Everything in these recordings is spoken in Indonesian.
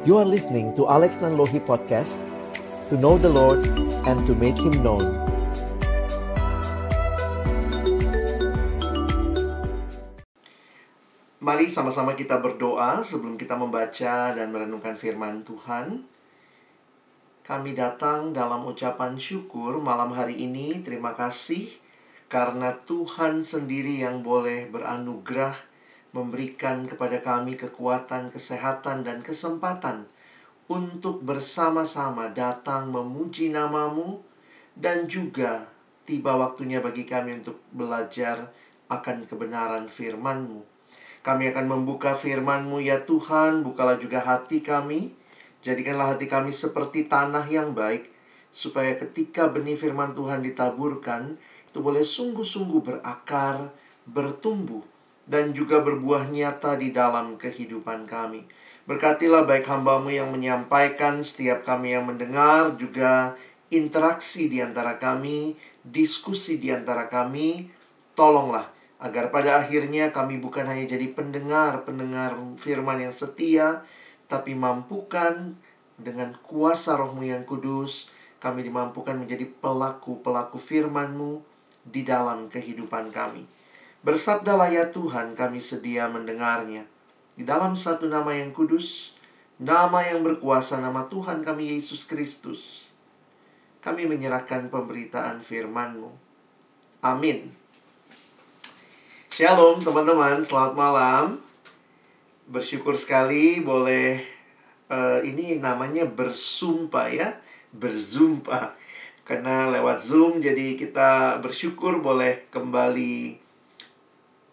You are listening to Alex Nanlohi Podcast To know the Lord and to make Him known Mari sama-sama kita berdoa sebelum kita membaca dan merenungkan firman Tuhan. Kami datang dalam ucapan syukur malam hari ini. Terima kasih karena Tuhan sendiri yang boleh beranugerah memberikan kepada kami kekuatan, kesehatan, dan kesempatan untuk bersama-sama datang memuji namamu dan juga tiba waktunya bagi kami untuk belajar akan kebenaran firman-Mu. Kami akan membuka firman-Mu ya Tuhan, bukalah juga hati kami. Jadikanlah hati kami seperti tanah yang baik, supaya ketika benih firman Tuhan ditaburkan, itu boleh sungguh-sungguh berakar, bertumbuh, dan juga berbuah nyata di dalam kehidupan kami. Berkatilah baik hambamu yang menyampaikan, setiap kami yang mendengar, juga interaksi di antara kami, diskusi di antara kami. Tolonglah agar pada akhirnya kami bukan hanya jadi pendengar-pendengar firman yang setia, tapi mampukan dengan kuasa rohmu yang kudus, kami dimampukan menjadi pelaku-pelaku firman-Mu di dalam kehidupan kami. Bersabdalah ya Tuhan, kami sedia mendengarnya. Di dalam satu nama yang kudus, nama yang berkuasa, nama Tuhan kami Yesus Kristus. Kami menyerahkan pemberitaan firman-Mu. Amin. Shalom teman-teman, selamat malam. Bersyukur sekali boleh uh, ini namanya bersumpah ya, berzumpa. Karena lewat Zoom jadi kita bersyukur boleh kembali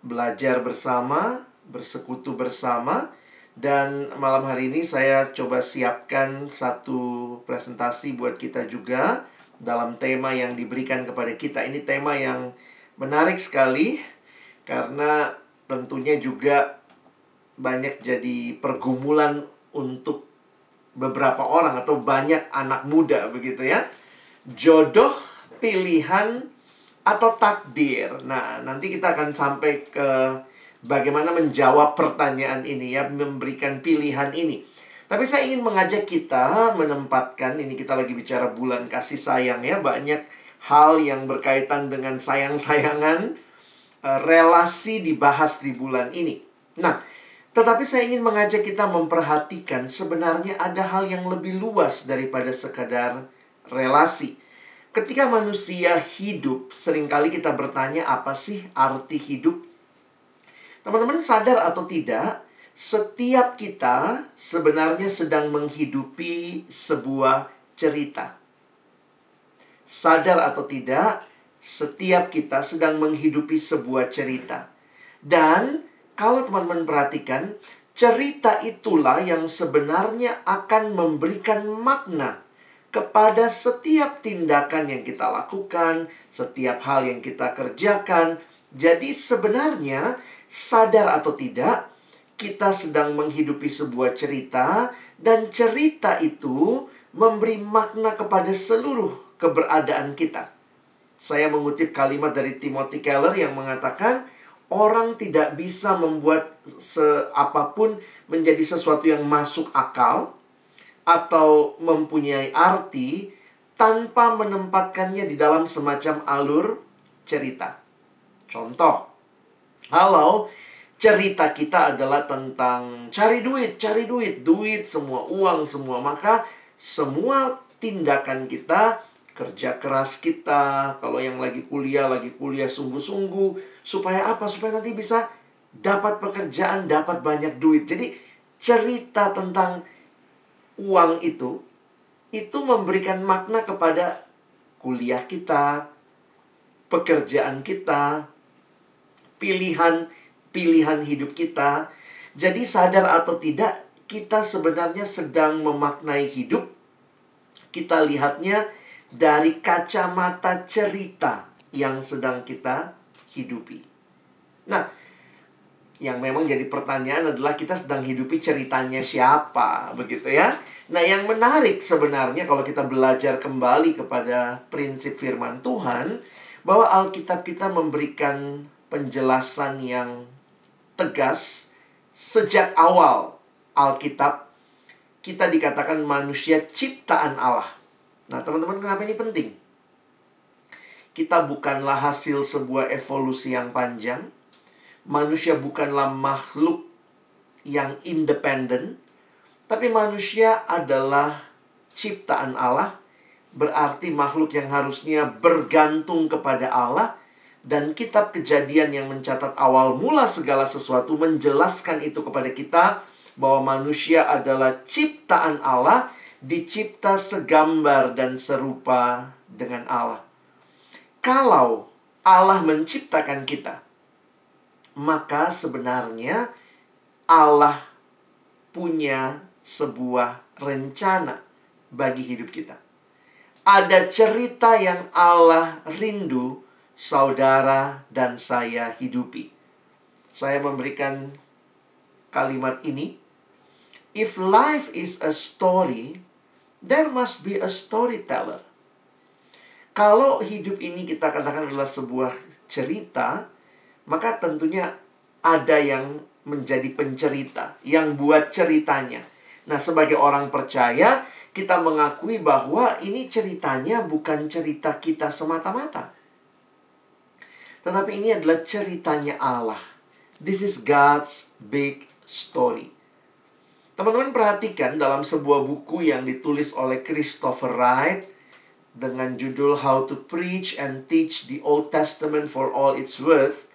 belajar bersama, bersekutu bersama dan malam hari ini saya coba siapkan satu presentasi buat kita juga dalam tema yang diberikan kepada kita. Ini tema yang menarik sekali karena tentunya juga banyak jadi pergumulan untuk beberapa orang atau banyak anak muda begitu ya. Jodoh, pilihan atau takdir. Nah, nanti kita akan sampai ke bagaimana menjawab pertanyaan ini ya, memberikan pilihan ini. Tapi saya ingin mengajak kita menempatkan ini kita lagi bicara bulan kasih sayang ya, banyak hal yang berkaitan dengan sayang-sayangan Eh, relasi dibahas di bulan ini. Nah, tetapi saya ingin mengajak kita memperhatikan sebenarnya ada hal yang lebih luas daripada sekadar relasi. Ketika manusia hidup, sering kali kita bertanya apa sih arti hidup? Teman-teman sadar atau tidak, setiap kita sebenarnya sedang menghidupi sebuah cerita. Sadar atau tidak, setiap kita sedang menghidupi sebuah cerita. Dan kalau teman-teman perhatikan, cerita itulah yang sebenarnya akan memberikan makna kepada setiap tindakan yang kita lakukan, setiap hal yang kita kerjakan. Jadi sebenarnya sadar atau tidak, kita sedang menghidupi sebuah cerita dan cerita itu memberi makna kepada seluruh keberadaan kita. Saya mengutip kalimat dari Timothy Keller yang mengatakan orang tidak bisa membuat apa pun menjadi sesuatu yang masuk akal atau mempunyai arti tanpa menempatkannya di dalam semacam alur cerita. Contoh, kalau cerita kita adalah tentang cari duit, cari duit, duit semua, uang semua, maka semua tindakan kita kerja keras kita, kalau yang lagi kuliah, lagi kuliah sungguh-sungguh, supaya apa? Supaya nanti bisa dapat pekerjaan, dapat banyak duit. Jadi cerita tentang uang itu, itu memberikan makna kepada kuliah kita, pekerjaan kita, pilihan pilihan hidup kita. Jadi sadar atau tidak, kita sebenarnya sedang memaknai hidup. Kita lihatnya dari kacamata cerita yang sedang kita hidupi. Nah, yang memang jadi pertanyaan adalah kita sedang hidupi ceritanya siapa, begitu ya. Nah, yang menarik sebenarnya kalau kita belajar kembali kepada prinsip firman Tuhan, bahwa Alkitab kita memberikan penjelasan yang tegas sejak awal Alkitab kita dikatakan manusia ciptaan Allah. Nah, teman-teman, kenapa ini penting? Kita bukanlah hasil sebuah evolusi yang panjang. Manusia bukanlah makhluk yang independen, tapi manusia adalah ciptaan Allah, berarti makhluk yang harusnya bergantung kepada Allah dan kitab kejadian yang mencatat awal mula segala sesuatu menjelaskan itu kepada kita bahwa manusia adalah ciptaan Allah, dicipta segambar dan serupa dengan Allah. Kalau Allah menciptakan kita, maka sebenarnya Allah punya sebuah rencana bagi hidup kita. Ada cerita yang Allah rindu saudara dan saya hidupi. Saya memberikan kalimat ini. If life is a story, there must be a storyteller. Kalau hidup ini kita katakan adalah sebuah cerita, maka tentunya ada yang menjadi pencerita, yang buat ceritanya. Nah, sebagai orang percaya, kita mengakui bahwa ini ceritanya bukan cerita kita semata-mata. Tetapi ini adalah ceritanya Allah. This is God's big story. Teman-teman perhatikan dalam sebuah buku yang ditulis oleh Christopher Wright dengan judul How to Preach and Teach the Old Testament for All Its Worth.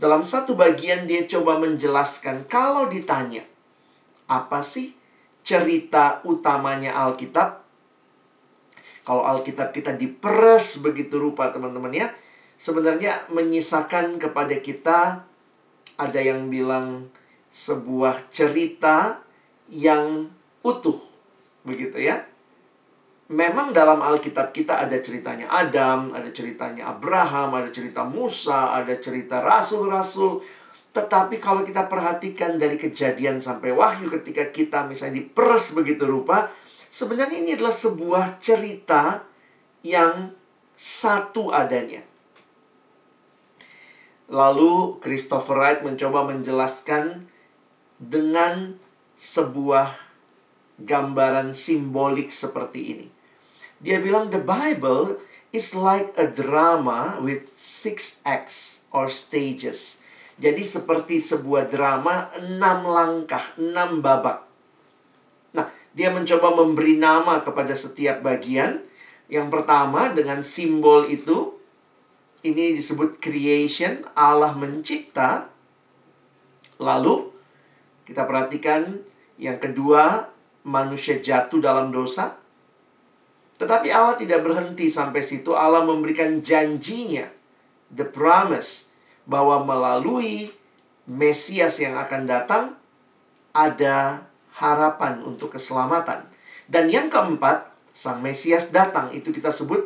Dalam satu bagian dia coba menjelaskan kalau ditanya, apa sih cerita utamanya Alkitab? Kalau Alkitab kita diperes begitu rupa teman-teman ya, sebenarnya menyisakan kepada kita ada yang bilang sebuah cerita yang utuh begitu ya. Memang dalam Alkitab kita ada ceritanya Adam, ada ceritanya Abraham, ada cerita Musa, ada cerita rasul-rasul. Tetapi kalau kita perhatikan dari kejadian sampai wahyu ketika kita misalnya diperes begitu rupa, sebenarnya ini adalah sebuah cerita yang satu adanya. Lalu Christopher Wright mencoba menjelaskan dengan sebuah gambaran simbolik seperti ini. Dia bilang the Bible is like a drama with six acts or stages. Jadi seperti sebuah drama enam langkah, enam babak. Nah, dia mencoba memberi nama kepada setiap bagian. Yang pertama dengan simbol itu ini disebut creation, Allah mencipta. Lalu kita perhatikan yang kedua, manusia jatuh dalam dosa. Tetapi Allah tidak berhenti sampai situ. Allah memberikan janjinya, the promise, bahwa melalui Mesias yang akan datang, ada harapan untuk keselamatan. Dan yang keempat, Sang Mesias datang, itu kita sebut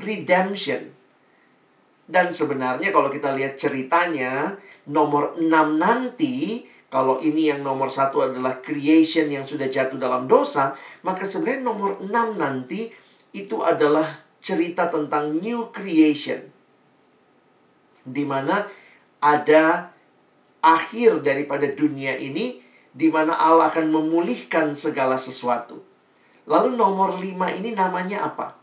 redemption dan sebenarnya kalau kita lihat ceritanya, nomor 6 nanti, kalau ini yang nomor satu adalah creation yang sudah jatuh dalam dosa, maka sebenarnya nomor 6 nanti itu adalah cerita tentang new creation. Di mana ada akhir daripada dunia ini, di mana Allah akan memulihkan segala sesuatu. Lalu nomor 5 ini namanya apa?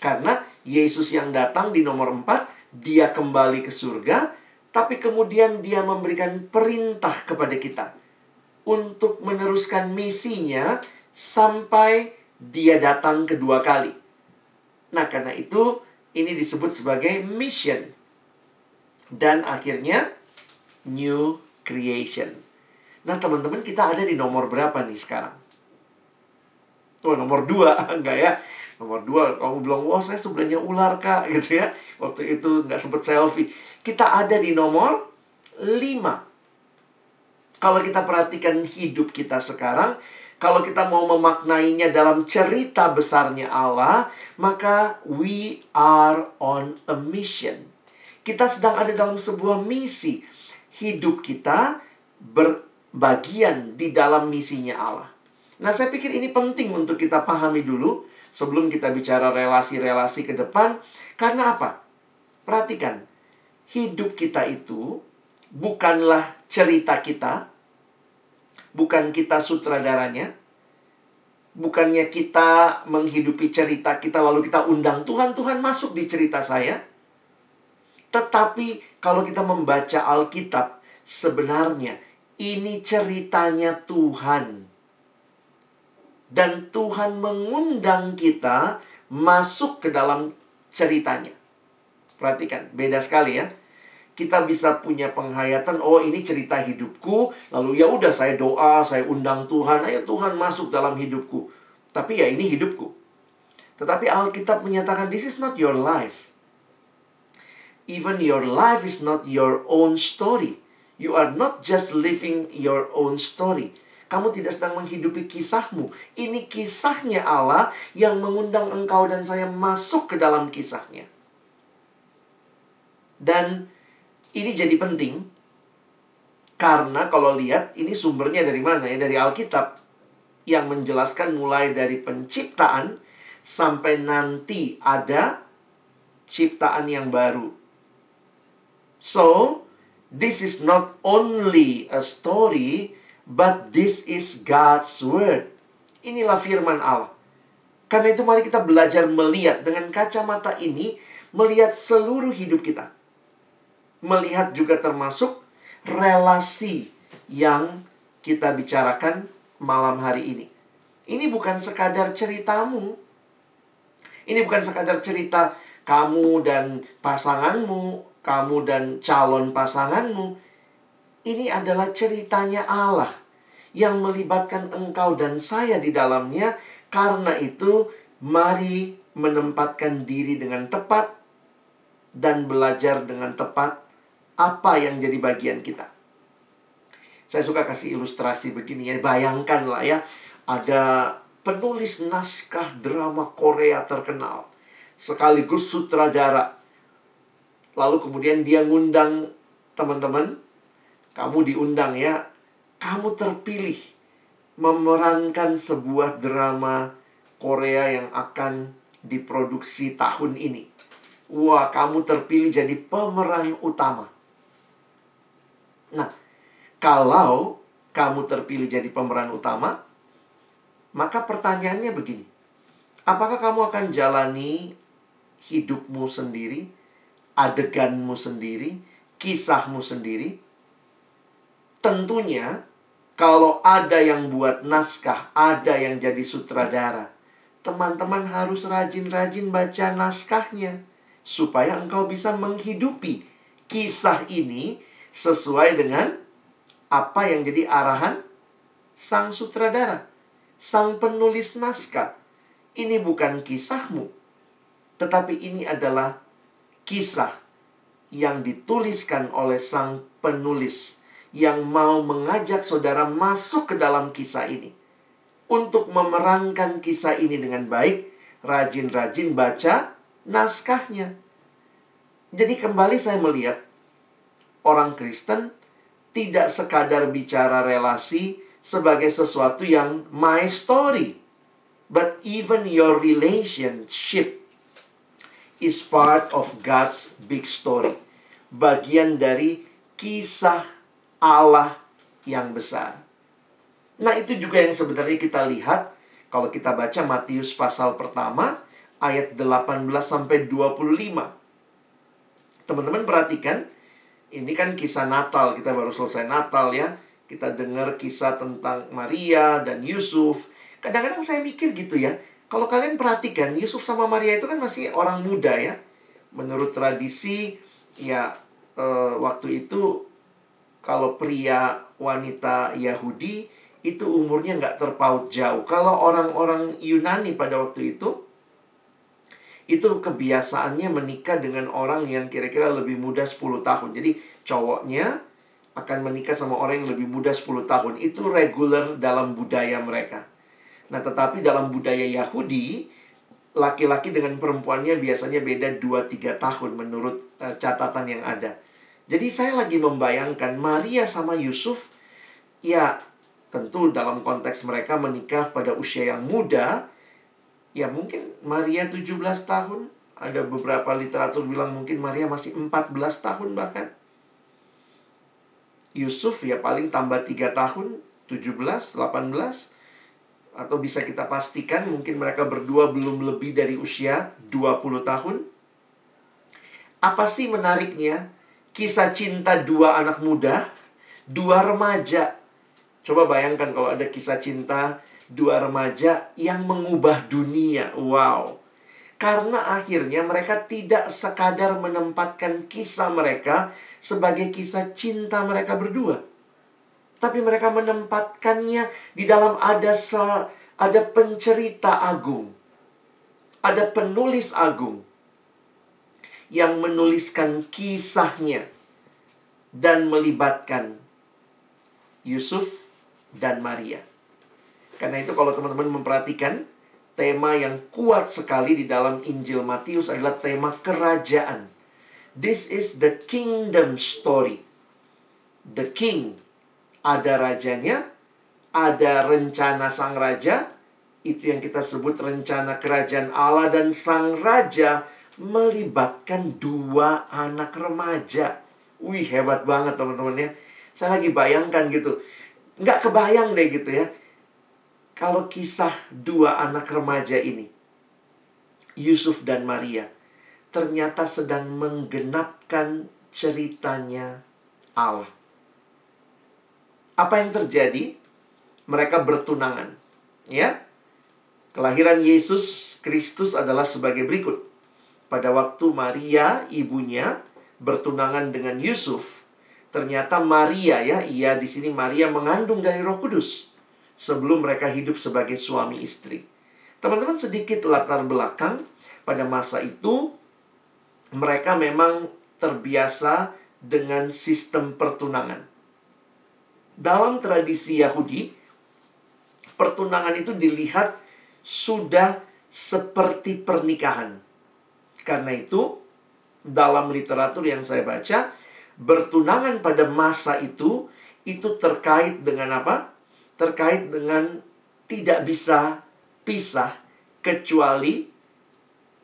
Karena Yesus yang datang di nomor 4, dia kembali ke surga, tapi kemudian dia memberikan perintah kepada kita untuk meneruskan misinya sampai dia datang kedua kali. Nah, karena itu ini disebut sebagai mission. Dan akhirnya new creation. Nah, teman-teman, kita ada di nomor berapa nih sekarang? Oh, nomor dua, enggak ya? Nomor dua, kamu bilang, wah saya sebenarnya ular kak, gitu ya. Waktu itu nggak sempet selfie. Kita ada di nomor lima. Kalau kita perhatikan hidup kita sekarang, kalau kita mau memaknainya dalam cerita besarnya Allah, maka we are on a mission. Kita sedang ada dalam sebuah misi. Hidup kita berbagian di dalam misinya Allah. Nah, saya pikir ini penting untuk kita pahami dulu sebelum kita bicara relasi-relasi ke depan. Karena apa? Perhatikan, hidup kita itu bukanlah cerita kita, bukan kita sutradaranya, Bukannya kita menghidupi cerita kita lalu kita undang Tuhan, Tuhan masuk di cerita saya. Tetapi kalau kita membaca Alkitab, sebenarnya ini ceritanya Tuhan. Dan Tuhan mengundang kita masuk ke dalam ceritanya. Perhatikan, beda sekali ya kita bisa punya penghayatan oh ini cerita hidupku lalu ya udah saya doa saya undang Tuhan ayo Tuhan masuk dalam hidupku. Tapi ya ini hidupku. Tetapi Alkitab menyatakan this is not your life. Even your life is not your own story. You are not just living your own story. Kamu tidak sedang menghidupi kisahmu. Ini kisahnya Allah yang mengundang engkau dan saya masuk ke dalam kisahnya. Dan ini jadi penting karena kalau lihat ini sumbernya dari mana ya? Dari Alkitab yang menjelaskan mulai dari penciptaan sampai nanti ada ciptaan yang baru. So, this is not only a story, but this is God's word. Inilah firman Allah. Karena itu mari kita belajar melihat dengan kacamata ini, melihat seluruh hidup kita melihat juga termasuk relasi yang kita bicarakan malam hari ini. Ini bukan sekadar ceritamu. Ini bukan sekadar cerita kamu dan pasanganmu, kamu dan calon pasanganmu. Ini adalah ceritanya Allah yang melibatkan engkau dan saya di dalamnya. Karena itu, mari menempatkan diri dengan tepat dan belajar dengan tepat apa yang jadi bagian kita. Saya suka kasih ilustrasi begini ya, bayangkanlah ya, ada penulis naskah drama Korea terkenal, sekaligus sutradara. Lalu kemudian dia ngundang teman-teman, kamu diundang ya, kamu terpilih memerankan sebuah drama Korea yang akan diproduksi tahun ini. Wah, kamu terpilih jadi pemeran utama. Nah, kalau kamu terpilih jadi pemeran utama, maka pertanyaannya begini. Apakah kamu akan jalani hidupmu sendiri, adeganmu sendiri, kisahmu sendiri? Tentunya kalau ada yang buat naskah, ada yang jadi sutradara, teman-teman harus rajin-rajin baca naskahnya supaya engkau bisa menghidupi kisah ini sesuai dengan apa yang jadi arahan sang sutradara, sang penulis naskah. Ini bukan kisahmu, tetapi ini adalah kisah yang dituliskan oleh sang penulis yang mau mengajak saudara masuk ke dalam kisah ini. Untuk memerankan kisah ini dengan baik, rajin-rajin baca naskahnya. Jadi kembali saya melihat orang Kristen tidak sekadar bicara relasi sebagai sesuatu yang my story, but even your relationship is part of God's big story. Bagian dari kisah Allah yang besar. Nah, itu juga yang sebenarnya kita lihat kalau kita baca Matius pasal pertama ayat 18 sampai 25. Teman-teman perhatikan, ini kan kisah Natal, kita baru selesai Natal ya. Kita dengar kisah tentang Maria dan Yusuf. Kadang-kadang saya mikir gitu ya. Kalau kalian perhatikan, Yusuf sama Maria itu kan masih orang muda ya. Menurut tradisi, ya eh, waktu itu kalau pria wanita Yahudi itu umurnya nggak terpaut jauh. Kalau orang-orang Yunani pada waktu itu, itu kebiasaannya menikah dengan orang yang kira-kira lebih muda 10 tahun. Jadi cowoknya akan menikah sama orang yang lebih muda 10 tahun. Itu regular dalam budaya mereka. Nah, tetapi dalam budaya Yahudi, laki-laki dengan perempuannya biasanya beda 2-3 tahun menurut uh, catatan yang ada. Jadi saya lagi membayangkan Maria sama Yusuf, ya tentu dalam konteks mereka menikah pada usia yang muda, ya mungkin Maria 17 tahun. Ada beberapa literatur bilang mungkin Maria masih 14 tahun bahkan. Yusuf ya paling tambah 3 tahun, 17, 18. atau bisa kita pastikan mungkin mereka berdua belum lebih dari usia 20 tahun. Apa sih menariknya? Kisah cinta dua anak muda, dua remaja. Coba bayangkan kalau ada kisah cinta dua remaja yang mengubah dunia. Wow. Karena akhirnya mereka tidak sekadar menempatkan kisah mereka sebagai kisah cinta mereka berdua. Tapi mereka menempatkannya di dalam ada se, ada pencerita agung. Ada penulis agung yang menuliskan kisahnya dan melibatkan Yusuf dan Maria. Karena itu kalau teman-teman memperhatikan tema yang kuat sekali di dalam Injil Matius adalah tema kerajaan. This is the kingdom story. The king ada rajanya, ada rencana sang raja, itu yang kita sebut rencana kerajaan Allah dan sang raja melibatkan dua anak remaja. Wih, hebat banget teman-teman ya. Saya lagi bayangkan gitu. Nggak kebayang deh gitu ya. Kalau kisah dua anak remaja ini. Yusuf dan Maria. Ternyata sedang menggenapkan ceritanya Allah. Apa yang terjadi? Mereka bertunangan. Ya, Kelahiran Yesus Kristus adalah sebagai berikut. Pada waktu Maria, ibunya, bertunangan dengan Yusuf, ternyata Maria ya, ia di sini Maria mengandung dari Roh Kudus sebelum mereka hidup sebagai suami istri. Teman-teman sedikit latar belakang pada masa itu mereka memang terbiasa dengan sistem pertunangan. Dalam tradisi Yahudi, pertunangan itu dilihat sudah seperti pernikahan. Karena itu, dalam literatur yang saya baca, bertunangan pada masa itu itu terkait dengan apa? Terkait dengan tidak bisa pisah kecuali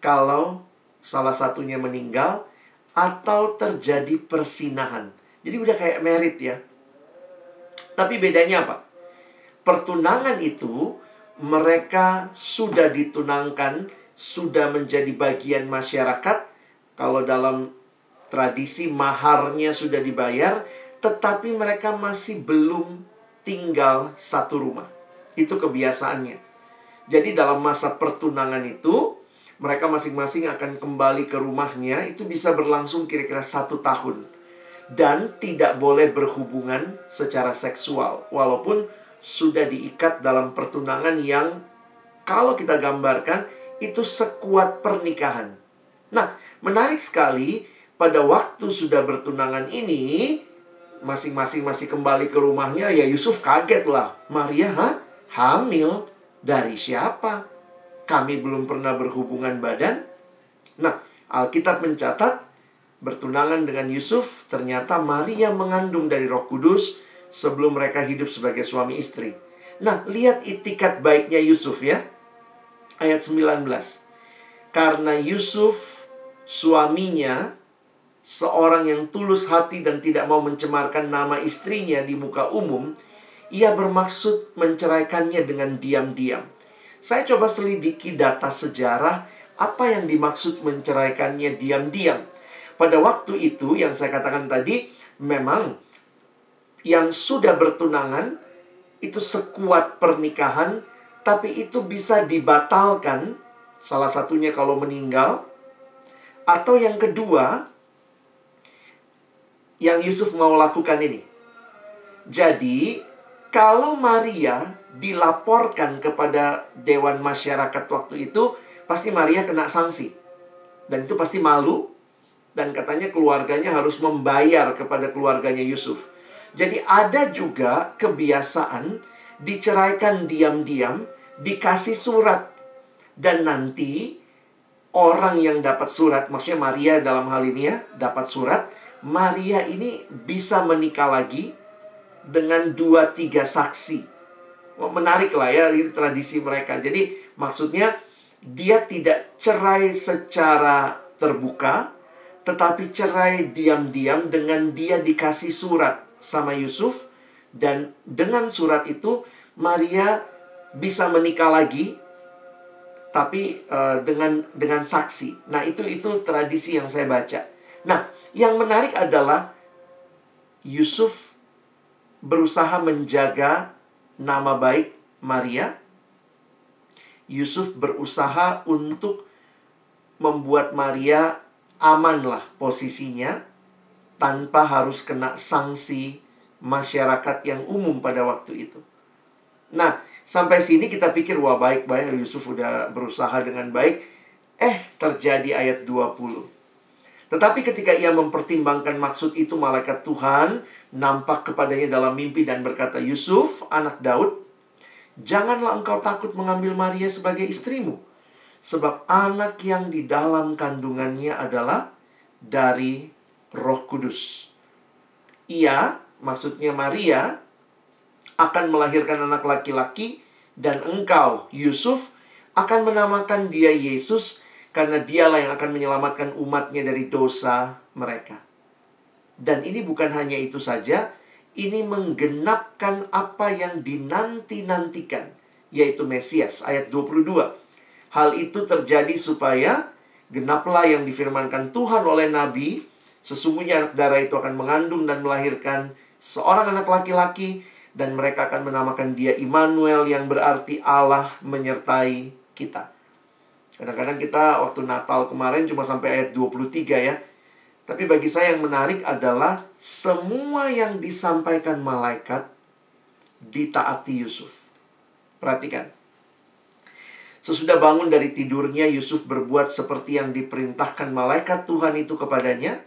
kalau salah satunya meninggal atau terjadi persinahan. Jadi udah kayak merit ya. Tapi bedanya apa? Pertunangan itu mereka sudah ditunangkan, sudah menjadi bagian masyarakat. Kalau dalam tradisi maharnya sudah dibayar, tetapi mereka masih belum tinggal satu rumah. Itu kebiasaannya. Jadi dalam masa pertunangan itu, mereka masing-masing akan kembali ke rumahnya, itu bisa berlangsung kira-kira satu tahun. Dan tidak boleh berhubungan secara seksual. Walaupun sudah diikat dalam pertunangan yang kalau kita gambarkan itu sekuat pernikahan. Nah, menarik sekali pada waktu sudah bertunangan ini masing-masing masih kembali ke rumahnya ya Yusuf kaget lah. Maria ha? hamil dari siapa? Kami belum pernah berhubungan badan. Nah, Alkitab mencatat bertunangan dengan Yusuf ternyata Maria mengandung dari Roh Kudus sebelum mereka hidup sebagai suami istri. Nah, lihat itikat baiknya Yusuf ya. Ayat 19. Karena Yusuf suaminya seorang yang tulus hati dan tidak mau mencemarkan nama istrinya di muka umum, ia bermaksud menceraikannya dengan diam-diam. Saya coba selidiki data sejarah apa yang dimaksud menceraikannya diam-diam. Pada waktu itu yang saya katakan tadi, memang yang sudah bertunangan itu sekuat pernikahan, tapi itu bisa dibatalkan. Salah satunya kalau meninggal, atau yang kedua, yang Yusuf mau lakukan ini. Jadi, kalau Maria dilaporkan kepada dewan masyarakat waktu itu, pasti Maria kena sanksi. Dan itu pasti malu, dan katanya keluarganya harus membayar kepada keluarganya Yusuf. Jadi ada juga kebiasaan diceraikan diam-diam, dikasih surat. Dan nanti orang yang dapat surat, maksudnya Maria dalam hal ini ya, dapat surat, Maria ini bisa menikah lagi dengan dua tiga saksi. Menarik lah ya, ini tradisi mereka. Jadi maksudnya dia tidak cerai secara terbuka, tetapi cerai diam-diam dengan dia dikasih surat sama Yusuf dan dengan surat itu Maria bisa menikah lagi tapi uh, dengan dengan saksi. Nah, itu itu tradisi yang saya baca. Nah, yang menarik adalah Yusuf berusaha menjaga nama baik Maria. Yusuf berusaha untuk membuat Maria amanlah posisinya tanpa harus kena sanksi masyarakat yang umum pada waktu itu. Nah, sampai sini kita pikir wah baik baik Yusuf udah berusaha dengan baik. Eh, terjadi ayat 20. Tetapi ketika ia mempertimbangkan maksud itu malaikat Tuhan nampak kepadanya dalam mimpi dan berkata, "Yusuf, anak Daud, janganlah engkau takut mengambil Maria sebagai istrimu, sebab anak yang di dalam kandungannya adalah dari Roh Kudus. Ia, maksudnya Maria, akan melahirkan anak laki-laki dan engkau, Yusuf, akan menamakan dia Yesus karena dialah yang akan menyelamatkan umatnya dari dosa mereka. Dan ini bukan hanya itu saja, ini menggenapkan apa yang dinanti-nantikan, yaitu Mesias, ayat 22. Hal itu terjadi supaya genaplah yang difirmankan Tuhan oleh Nabi Sesungguhnya anak darah itu akan mengandung dan melahirkan seorang anak laki-laki dan mereka akan menamakan dia Immanuel yang berarti Allah menyertai kita. Kadang-kadang kita waktu Natal kemarin cuma sampai ayat 23 ya. Tapi bagi saya yang menarik adalah semua yang disampaikan malaikat ditaati Yusuf. Perhatikan. Sesudah bangun dari tidurnya, Yusuf berbuat seperti yang diperintahkan malaikat Tuhan itu kepadanya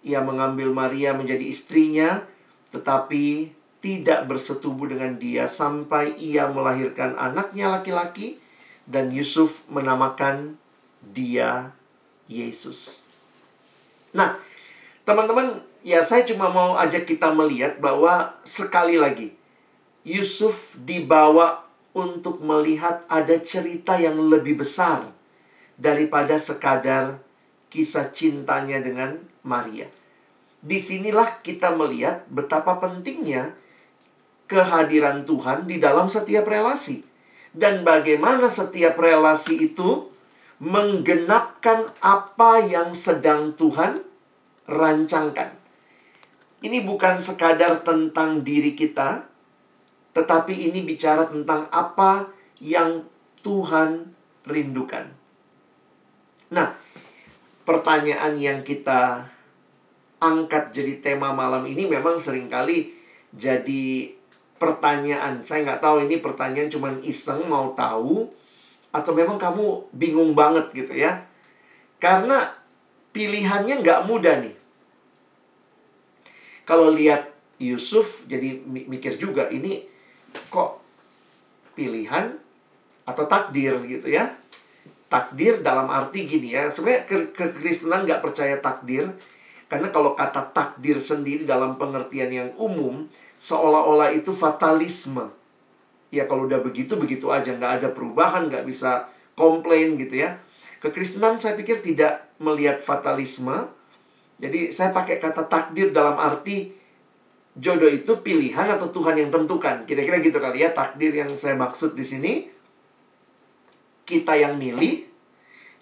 ia mengambil Maria menjadi istrinya, tetapi tidak bersetubuh dengan dia sampai ia melahirkan anaknya laki-laki dan Yusuf menamakan dia Yesus. Nah, teman-teman, ya saya cuma mau ajak kita melihat bahwa sekali lagi Yusuf dibawa untuk melihat ada cerita yang lebih besar daripada sekadar kisah cintanya dengan Maria. Di sinilah kita melihat betapa pentingnya kehadiran Tuhan di dalam setiap relasi. Dan bagaimana setiap relasi itu menggenapkan apa yang sedang Tuhan rancangkan. Ini bukan sekadar tentang diri kita, tetapi ini bicara tentang apa yang Tuhan rindukan. Nah, pertanyaan yang kita angkat jadi tema malam ini memang sering kali jadi pertanyaan. Saya nggak tahu ini pertanyaan cuman iseng mau tahu atau memang kamu bingung banget gitu ya. Karena pilihannya nggak mudah nih. Kalau lihat Yusuf jadi mikir juga ini kok pilihan atau takdir gitu ya takdir dalam arti gini ya sebenarnya ke kekristenan nggak percaya takdir karena kalau kata takdir sendiri dalam pengertian yang umum seolah-olah itu fatalisme. Ya kalau udah begitu begitu aja. Nggak ada perubahan nggak bisa komplain gitu ya. Kekristenan saya pikir tidak melihat fatalisme. Jadi saya pakai kata takdir dalam arti jodoh itu pilihan atau Tuhan yang tentukan. Kira-kira gitu kali ya takdir yang saya maksud di sini. Kita yang milih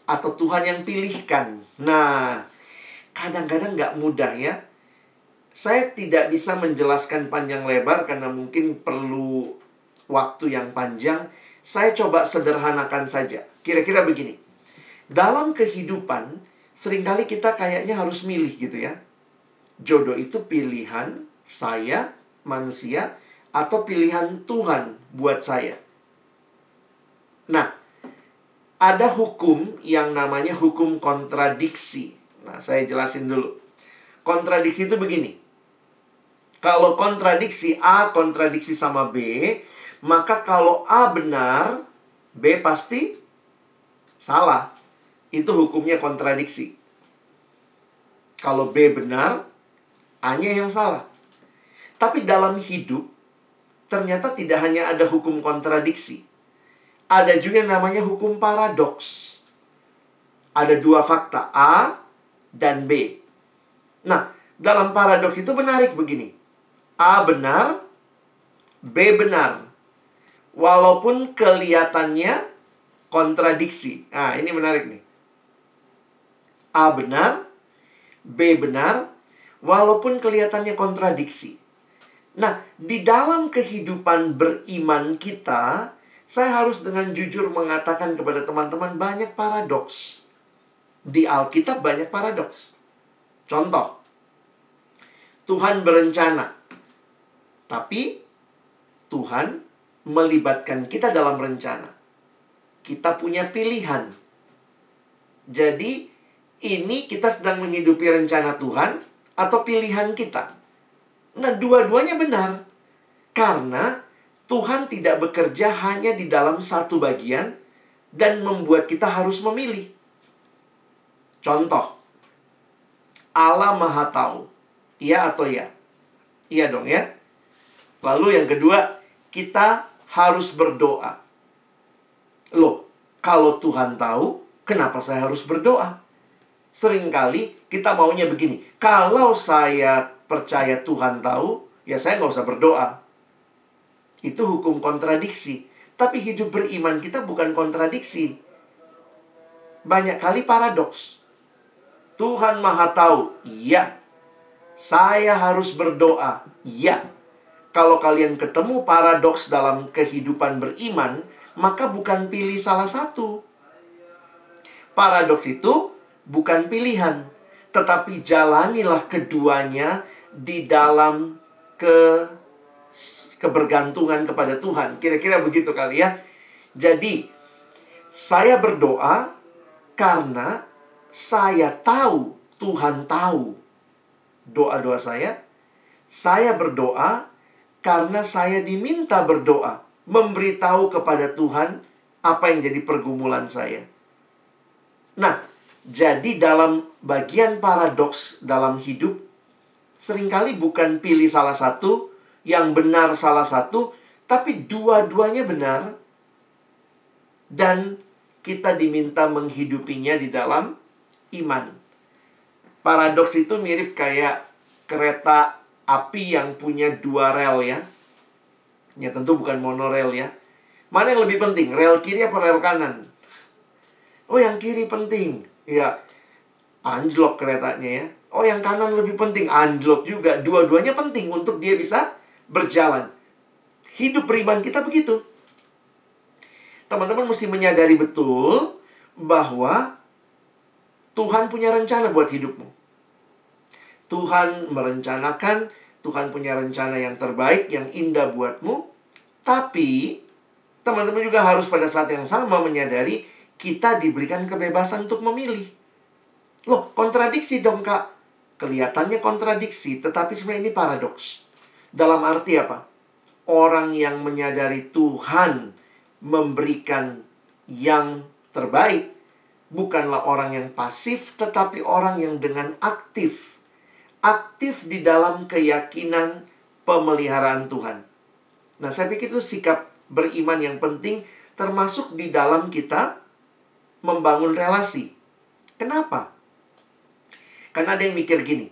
atau Tuhan yang pilihkan. Nah, kadang-kadang nggak mudah ya. Saya tidak bisa menjelaskan panjang lebar karena mungkin perlu waktu yang panjang. Saya coba sederhanakan saja. Kira-kira begini. Dalam kehidupan, sering kali kita kayaknya harus milih gitu ya. Jodoh itu pilihan saya, manusia, atau pilihan Tuhan buat saya. Nah, ada hukum yang namanya hukum kontradiksi. Nah, saya jelasin dulu. Kontradiksi itu begini. Kalau kontradiksi A kontradiksi sama B, maka kalau A benar, B pasti salah. Itu hukumnya kontradiksi. Kalau B benar, A-nya yang salah. Tapi dalam hidup, ternyata tidak hanya ada hukum kontradiksi ada juga namanya hukum paradoks. Ada dua fakta, A dan B. Nah, dalam paradoks itu menarik begini. A benar, B benar. walaupun kelihatannya kontradiksi. Nah, ini menarik nih. A benar, B benar, walaupun kelihatannya kontradiksi. Nah, di dalam kehidupan beriman kita, saya harus dengan jujur mengatakan kepada teman-teman banyak paradoks. Di Alkitab banyak paradoks. Contoh, Tuhan berencana, tapi Tuhan melibatkan kita dalam rencana. Kita punya pilihan. Jadi, ini kita sedang menghidupi rencana Tuhan atau pilihan kita. Nah, dua-duanya benar. Karena Tuhan tidak bekerja hanya di dalam satu bagian dan membuat kita harus memilih. Contoh, Allah Maha Tahu. Iya atau ya? Iya dong ya. Lalu yang kedua, kita harus berdoa. Loh, kalau Tuhan tahu, kenapa saya harus berdoa? Seringkali kita maunya begini, kalau saya percaya Tuhan tahu, ya saya nggak usah berdoa. Itu hukum kontradiksi. Tapi hidup beriman kita bukan kontradiksi. Banyak kali paradoks. Tuhan Maha Tahu, iya. Saya harus berdoa, iya. Kalau kalian ketemu paradoks dalam kehidupan beriman, maka bukan pilih salah satu. Paradoks itu bukan pilihan, tetapi jalanilah keduanya di dalam ke kebergantungan kepada Tuhan. Kira-kira begitu kali ya. Jadi, saya berdoa karena saya tahu Tuhan tahu doa-doa saya. Saya berdoa karena saya diminta berdoa, memberitahu kepada Tuhan apa yang jadi pergumulan saya. Nah, jadi dalam bagian paradoks dalam hidup, sering kali bukan pilih salah satu, yang benar salah satu, tapi dua-duanya benar, dan kita diminta menghidupinya di dalam iman. Paradoks itu mirip kayak kereta api yang punya dua rel ya. Ya tentu bukan monorail ya. Mana yang lebih penting, rel kiri apa rel kanan? Oh yang kiri penting. Ya, anjlok keretanya ya. Oh yang kanan lebih penting, anjlok juga. Dua-duanya penting untuk dia bisa berjalan. Hidup beriman kita begitu. Teman-teman mesti menyadari betul bahwa Tuhan punya rencana buat hidupmu. Tuhan merencanakan, Tuhan punya rencana yang terbaik, yang indah buatmu. Tapi, teman-teman juga harus pada saat yang sama menyadari kita diberikan kebebasan untuk memilih. Loh, kontradiksi dong, Kak. Kelihatannya kontradiksi, tetapi sebenarnya ini paradoks. Dalam arti apa? Orang yang menyadari Tuhan memberikan yang terbaik bukanlah orang yang pasif, tetapi orang yang dengan aktif. Aktif di dalam keyakinan pemeliharaan Tuhan. Nah, saya pikir itu sikap beriman yang penting, termasuk di dalam kita membangun relasi. Kenapa? Karena ada yang mikir gini,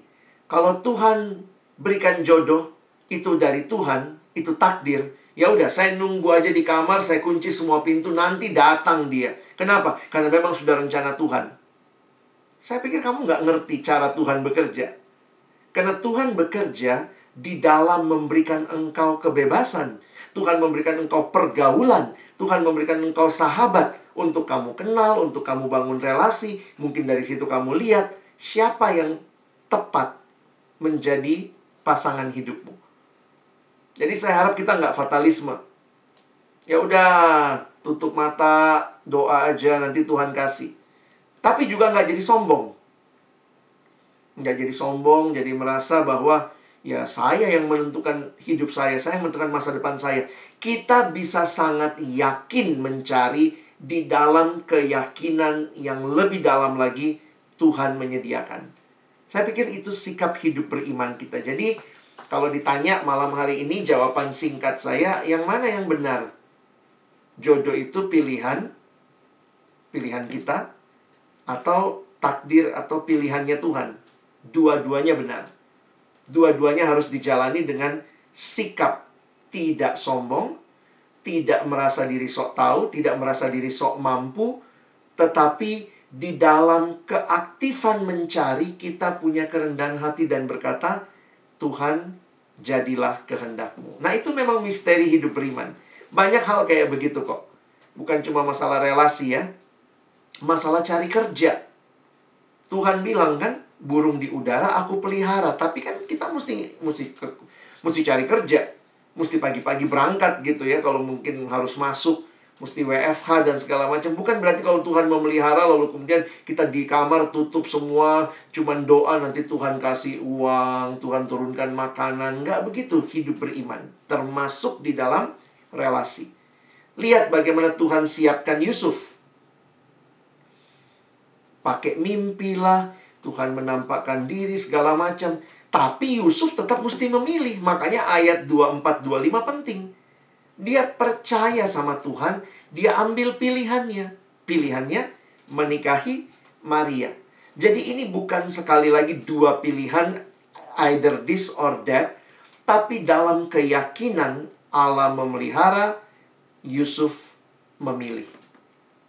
kalau Tuhan berikan jodoh, itu dari Tuhan, itu takdir. Ya udah, saya nunggu aja di kamar, saya kunci semua pintu, nanti datang dia. Kenapa? Karena memang sudah rencana Tuhan. Saya pikir kamu nggak ngerti cara Tuhan bekerja. Karena Tuhan bekerja di dalam memberikan engkau kebebasan. Tuhan memberikan engkau pergaulan. Tuhan memberikan engkau sahabat untuk kamu kenal, untuk kamu bangun relasi. Mungkin dari situ kamu lihat siapa yang tepat menjadi pasangan hidupmu. Jadi saya harap kita nggak fatalisme. Ya udah, tutup mata, doa aja nanti Tuhan kasih. Tapi juga nggak jadi sombong. Nggak jadi sombong, jadi merasa bahwa ya saya yang menentukan hidup saya, saya yang menentukan masa depan saya. Kita bisa sangat yakin mencari di dalam keyakinan yang lebih dalam lagi Tuhan menyediakan. Saya pikir itu sikap hidup beriman kita. Jadi kalau ditanya malam hari ini jawaban singkat saya yang mana yang benar? Jodoh itu pilihan pilihan kita atau takdir atau pilihannya Tuhan. Dua-duanya benar. Dua-duanya harus dijalani dengan sikap tidak sombong, tidak merasa diri sok tahu, tidak merasa diri sok mampu, tetapi di dalam keaktifan mencari kita punya kerendahan hati dan berkata, Tuhan jadilah kehendakmu. Nah itu memang misteri hidup beriman. Banyak hal kayak begitu kok. Bukan cuma masalah relasi ya. Masalah cari kerja. Tuhan bilang kan, burung di udara aku pelihara. Tapi kan kita mesti mesti mesti cari kerja. Mesti pagi-pagi berangkat gitu ya kalau mungkin harus masuk. Mesti WFH dan segala macam. Bukan berarti kalau Tuhan memelihara lalu kemudian kita di kamar tutup semua cuman doa nanti Tuhan kasih uang Tuhan turunkan makanan. Nggak begitu hidup beriman. Termasuk di dalam relasi. Lihat bagaimana Tuhan siapkan Yusuf. Pakai mimpi lah Tuhan menampakkan diri segala macam tapi Yusuf tetap mesti memilih. Makanya ayat 24-25 penting. Dia percaya sama Tuhan, dia ambil pilihannya. Pilihannya menikahi Maria. Jadi ini bukan sekali lagi dua pilihan either this or that, tapi dalam keyakinan Allah memelihara, Yusuf memilih.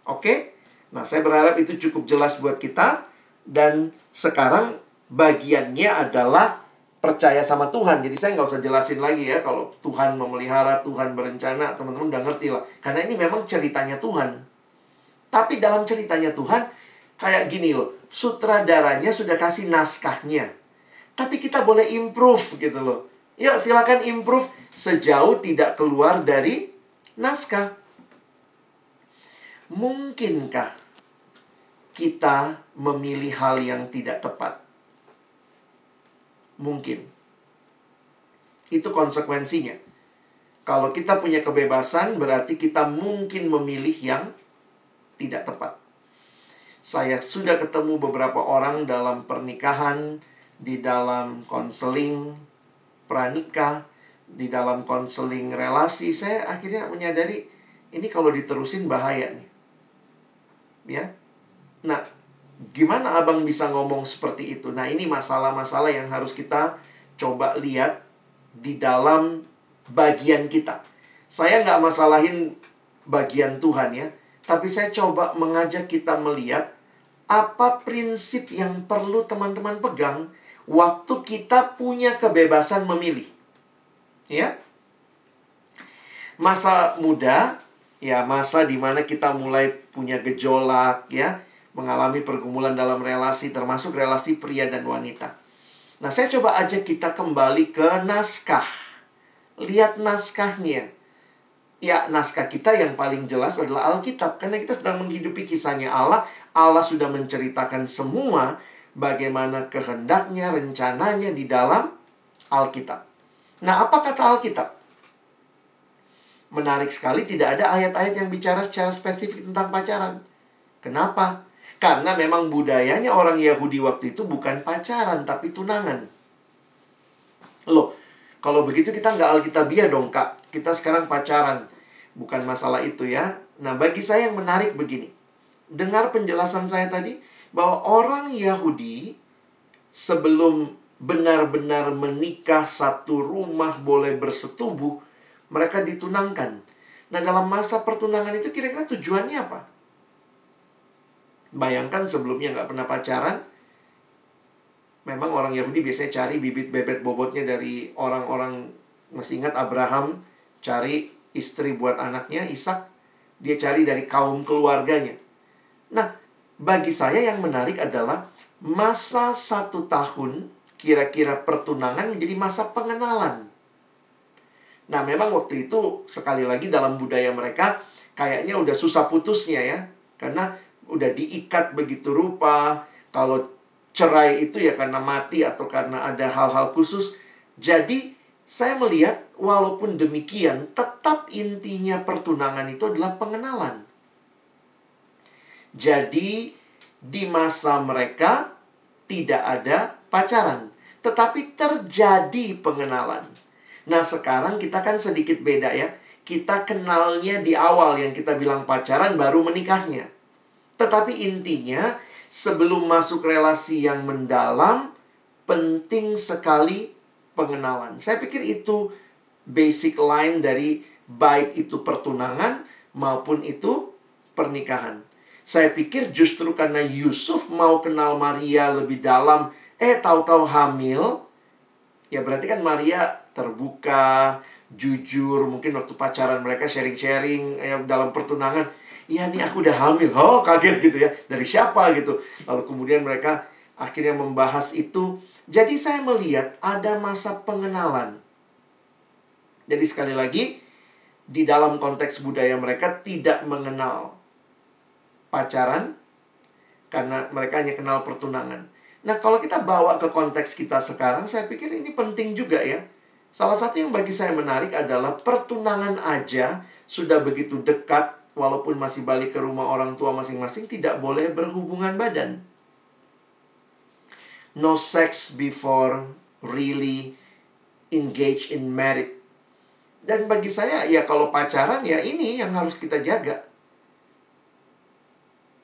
Oke? Nah, saya berharap itu cukup jelas buat kita dan sekarang bagiannya adalah percaya sama Tuhan. Jadi saya nggak usah jelasin lagi ya kalau Tuhan memelihara, Tuhan berencana, teman-teman udah ngerti lah. Karena ini memang ceritanya Tuhan. Tapi dalam ceritanya Tuhan, kayak gini loh, sutradaranya sudah kasih naskahnya. Tapi kita boleh improve gitu loh. Yuk silakan improve sejauh tidak keluar dari naskah. Mungkinkah kita memilih hal yang tidak tepat? mungkin. Itu konsekuensinya. Kalau kita punya kebebasan, berarti kita mungkin memilih yang tidak tepat. Saya sudah ketemu beberapa orang dalam pernikahan, di dalam konseling pranikah, di dalam konseling relasi. Saya akhirnya menyadari ini kalau diterusin bahaya nih. Ya. Nah, Gimana abang bisa ngomong seperti itu? Nah ini masalah-masalah yang harus kita coba lihat di dalam bagian kita. Saya nggak masalahin bagian Tuhan ya. Tapi saya coba mengajak kita melihat apa prinsip yang perlu teman-teman pegang waktu kita punya kebebasan memilih. Ya. Masa muda, ya masa di mana kita mulai punya gejolak ya mengalami pergumulan dalam relasi termasuk relasi pria dan wanita. Nah, saya coba ajak kita kembali ke naskah. Lihat naskahnya. Ya, naskah kita yang paling jelas adalah Alkitab karena kita sedang menghidupi kisahnya Allah. Allah sudah menceritakan semua bagaimana kehendaknya, rencananya di dalam Alkitab. Nah, apa kata Alkitab? Menarik sekali tidak ada ayat-ayat yang bicara secara spesifik tentang pacaran. Kenapa? Karena memang budayanya orang Yahudi waktu itu bukan pacaran, tapi tunangan. Loh, kalau begitu kita nggak alkitabiah dong, Kak. Kita sekarang pacaran. Bukan masalah itu ya. Nah, bagi saya yang menarik begini. Dengar penjelasan saya tadi, bahwa orang Yahudi sebelum benar-benar menikah satu rumah boleh bersetubuh, mereka ditunangkan. Nah, dalam masa pertunangan itu kira-kira tujuannya apa? Bayangkan sebelumnya nggak pernah pacaran. Memang orang Yahudi biasanya cari bibit bebet bobotnya dari orang-orang masih ingat Abraham cari istri buat anaknya Ishak dia cari dari kaum keluarganya. Nah, bagi saya yang menarik adalah masa satu tahun kira-kira pertunangan menjadi masa pengenalan. Nah, memang waktu itu sekali lagi dalam budaya mereka kayaknya udah susah putusnya ya. Karena udah diikat begitu rupa. Kalau cerai itu ya karena mati atau karena ada hal-hal khusus. Jadi saya melihat walaupun demikian tetap intinya pertunangan itu adalah pengenalan. Jadi di masa mereka tidak ada pacaran, tetapi terjadi pengenalan. Nah, sekarang kita kan sedikit beda ya. Kita kenalnya di awal yang kita bilang pacaran baru menikahnya. Tetapi intinya, sebelum masuk relasi yang mendalam, penting sekali pengenalan. Saya pikir itu basic line dari baik itu pertunangan maupun itu pernikahan. Saya pikir justru karena Yusuf mau kenal Maria lebih dalam, eh tahu-tahu hamil, ya berarti kan Maria terbuka, jujur, mungkin waktu pacaran mereka sharing-sharing ya, dalam pertunangan, iya nih aku udah hamil, oh kaget gitu ya, dari siapa gitu. Lalu kemudian mereka akhirnya membahas itu. Jadi saya melihat ada masa pengenalan. Jadi sekali lagi, di dalam konteks budaya mereka tidak mengenal pacaran karena mereka hanya kenal pertunangan. Nah, kalau kita bawa ke konteks kita sekarang, saya pikir ini penting juga ya. Salah satu yang bagi saya menarik adalah pertunangan aja sudah begitu dekat walaupun masih balik ke rumah orang tua masing-masing tidak boleh berhubungan badan. No sex before really engage in marriage. Dan bagi saya ya kalau pacaran ya ini yang harus kita jaga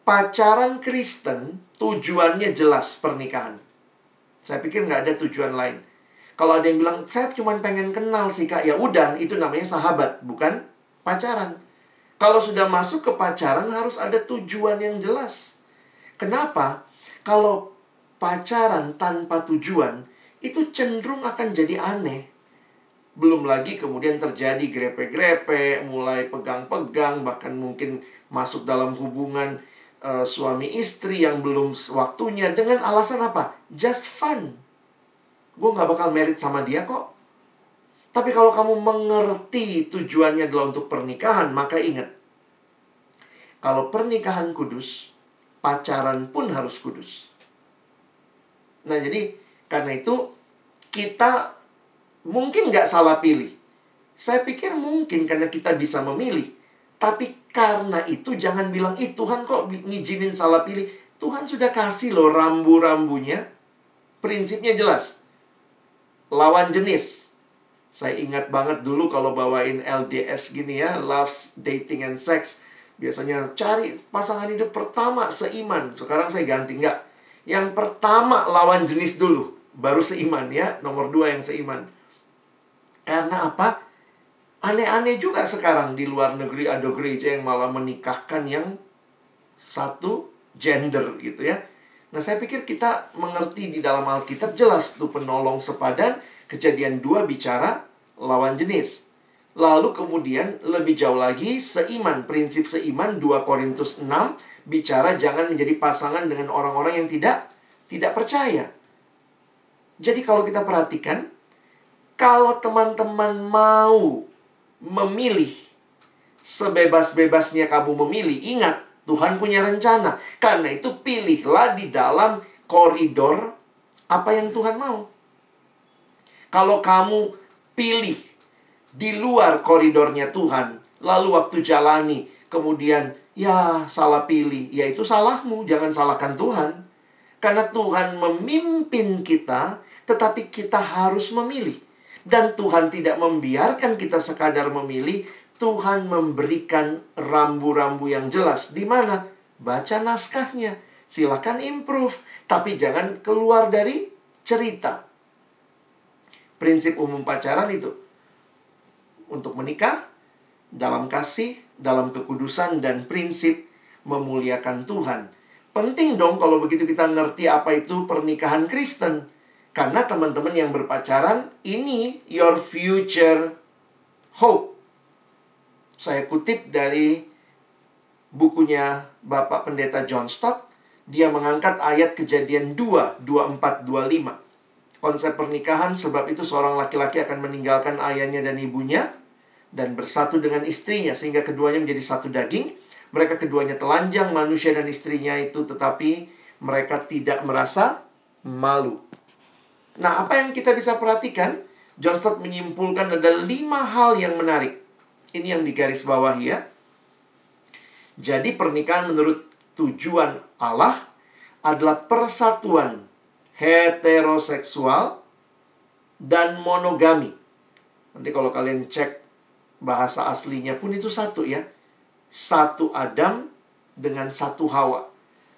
pacaran Kristen tujuannya jelas pernikahan. Saya pikir nggak ada tujuan lain. Kalau ada yang bilang, saya cuma pengen kenal sih kak, ya udah itu namanya sahabat, bukan pacaran. Kalau sudah masuk ke pacaran harus ada tujuan yang jelas. Kenapa? Kalau pacaran tanpa tujuan, itu cenderung akan jadi aneh. Belum lagi kemudian terjadi grepe-grepe, mulai pegang-pegang, bahkan mungkin masuk dalam hubungan uh, suami istri yang belum waktunya dengan alasan apa? Just fun. Gue gak bakal merit sama dia kok. Tapi kalau kamu mengerti tujuannya adalah untuk pernikahan, maka ingat. Kalau pernikahan kudus, pacaran pun harus kudus. Nah jadi karena itu kita mungkin gak salah pilih. Saya pikir mungkin karena kita bisa memilih. Tapi karena itu jangan bilang, ih Tuhan kok ngizinin salah pilih. Tuhan sudah kasih loh rambu-rambunya. Prinsipnya jelas. Lawan jenis. Saya ingat banget dulu kalau bawain LDS gini ya, Loves, Dating, and Sex. Biasanya cari pasangan hidup pertama seiman. Sekarang saya ganti nggak. Yang pertama lawan jenis dulu. Baru seiman ya. Nomor dua yang seiman. Karena apa? Aneh-aneh juga sekarang di luar negeri ada gereja yang malah menikahkan yang satu gender gitu ya. Nah saya pikir kita mengerti di dalam Alkitab jelas tuh penolong sepadan kejadian dua bicara lawan jenis. Lalu kemudian lebih jauh lagi seiman, prinsip seiman 2 Korintus 6 bicara jangan menjadi pasangan dengan orang-orang yang tidak tidak percaya. Jadi kalau kita perhatikan kalau teman-teman mau memilih. Sebebas-bebasnya kamu memilih, ingat Tuhan punya rencana. Karena itu pilihlah di dalam koridor apa yang Tuhan mau. Kalau kamu pilih di luar koridornya Tuhan, lalu waktu jalani, kemudian ya salah pilih, ya itu salahmu, jangan salahkan Tuhan. Karena Tuhan memimpin kita, tetapi kita harus memilih. Dan Tuhan tidak membiarkan kita sekadar memilih, Tuhan memberikan rambu-rambu yang jelas. Di mana? Baca naskahnya. Silakan improve, tapi jangan keluar dari cerita. Prinsip umum pacaran itu untuk menikah dalam kasih, dalam kekudusan dan prinsip memuliakan Tuhan. Penting dong kalau begitu kita ngerti apa itu pernikahan Kristen. Karena teman-teman yang berpacaran, ini your future hope. Saya kutip dari bukunya Bapak Pendeta John Stott. Dia mengangkat ayat kejadian 2, 24, 25. Konsep pernikahan sebab itu seorang laki-laki akan meninggalkan ayahnya dan ibunya dan bersatu dengan istrinya sehingga keduanya menjadi satu daging. Mereka keduanya telanjang manusia dan istrinya itu tetapi mereka tidak merasa malu. Nah, apa yang kita bisa perhatikan? John Stott menyimpulkan ada lima hal yang menarik. Ini yang digaris bawah ya. Jadi pernikahan menurut tujuan Allah adalah persatuan heteroseksual dan monogami. Nanti kalau kalian cek bahasa aslinya pun itu satu ya. Satu Adam dengan satu Hawa.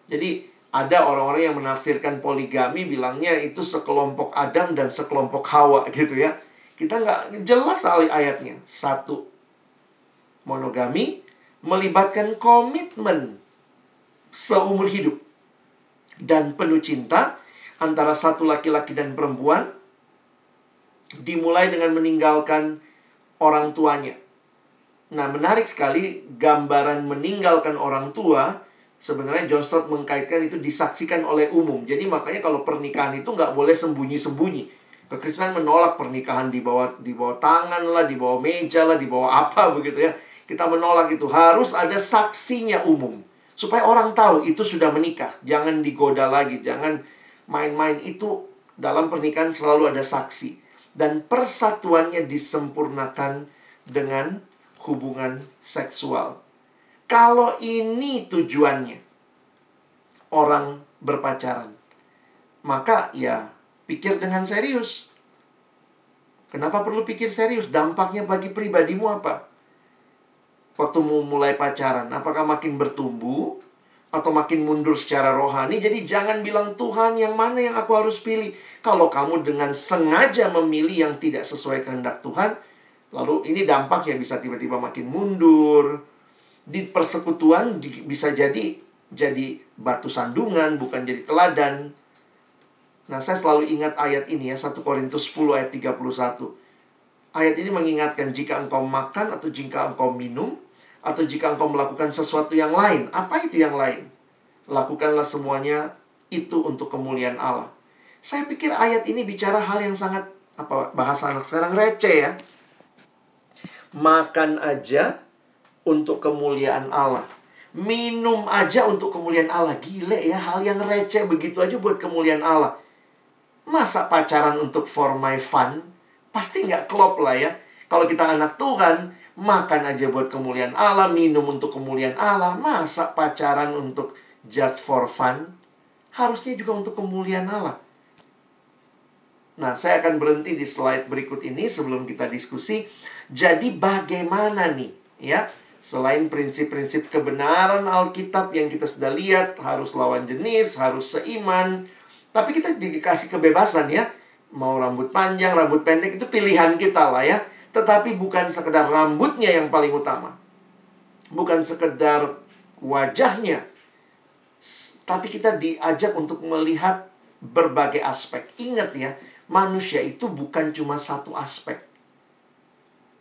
Jadi ada orang-orang yang menafsirkan poligami bilangnya itu sekelompok Adam dan sekelompok Hawa gitu ya. Kita nggak jelas ayatnya. Satu Monogami melibatkan komitmen seumur hidup dan penuh cinta antara satu laki-laki dan perempuan dimulai dengan meninggalkan orang tuanya. Nah, menarik sekali gambaran meninggalkan orang tua sebenarnya John Stott mengkaitkan itu disaksikan oleh umum. Jadi makanya kalau pernikahan itu nggak boleh sembunyi-sembunyi. Kekristenan menolak pernikahan di bawah di bawah tangan lah, di bawah meja lah, di bawah apa begitu ya. Kita menolak itu harus ada saksinya umum supaya orang tahu itu sudah menikah. Jangan digoda lagi, jangan main-main itu dalam pernikahan selalu ada saksi dan persatuannya disempurnakan dengan hubungan seksual. Kalau ini tujuannya orang berpacaran, maka ya pikir dengan serius. Kenapa perlu pikir serius? Dampaknya bagi pribadimu apa? Waktu mau mulai pacaran, apakah makin bertumbuh atau makin mundur secara rohani? Jadi jangan bilang Tuhan yang mana yang aku harus pilih. Kalau kamu dengan sengaja memilih yang tidak sesuai kehendak Tuhan, lalu ini dampaknya bisa tiba-tiba makin mundur, di persekutuan bisa jadi jadi batu sandungan, bukan jadi teladan. Nah, saya selalu ingat ayat ini ya, 1 Korintus 10 ayat 31. Ayat ini mengingatkan jika engkau makan atau jika engkau minum atau jika engkau melakukan sesuatu yang lain. Apa itu yang lain? Lakukanlah semuanya itu untuk kemuliaan Allah. Saya pikir ayat ini bicara hal yang sangat apa bahasa anak sekarang receh ya. Makan aja untuk kemuliaan Allah. Minum aja untuk kemuliaan Allah. Gile ya, hal yang receh begitu aja buat kemuliaan Allah. Masa pacaran untuk for my fun? Pasti nggak klop lah ya. Kalau kita anak Tuhan, makan aja buat kemuliaan Allah, minum untuk kemuliaan Allah. Masa pacaran untuk just for fun? Harusnya juga untuk kemuliaan Allah. Nah, saya akan berhenti di slide berikut ini sebelum kita diskusi. Jadi bagaimana nih, ya? Selain prinsip-prinsip kebenaran Alkitab yang kita sudah lihat, harus lawan jenis, harus seiman. Tapi kita dikasih kebebasan ya. Mau rambut panjang, rambut pendek, itu pilihan kita lah ya. Tetapi bukan sekedar rambutnya yang paling utama. Bukan sekedar wajahnya. Tapi kita diajak untuk melihat berbagai aspek. Ingat ya, manusia itu bukan cuma satu aspek.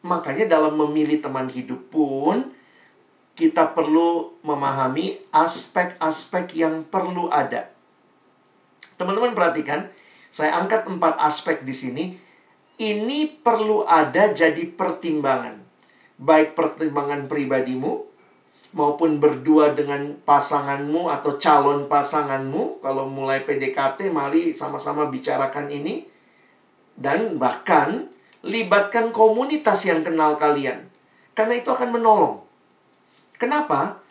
Makanya dalam memilih teman hidup pun kita perlu memahami aspek-aspek yang perlu ada. Teman-teman perhatikan, saya angkat empat aspek di sini. Ini perlu ada jadi pertimbangan. Baik pertimbangan pribadimu, maupun berdua dengan pasanganmu atau calon pasanganmu. Kalau mulai PDKT, mari sama-sama bicarakan ini. Dan bahkan libatkan komunitas yang kenal kalian. Karena itu akan menolong. Kenapa?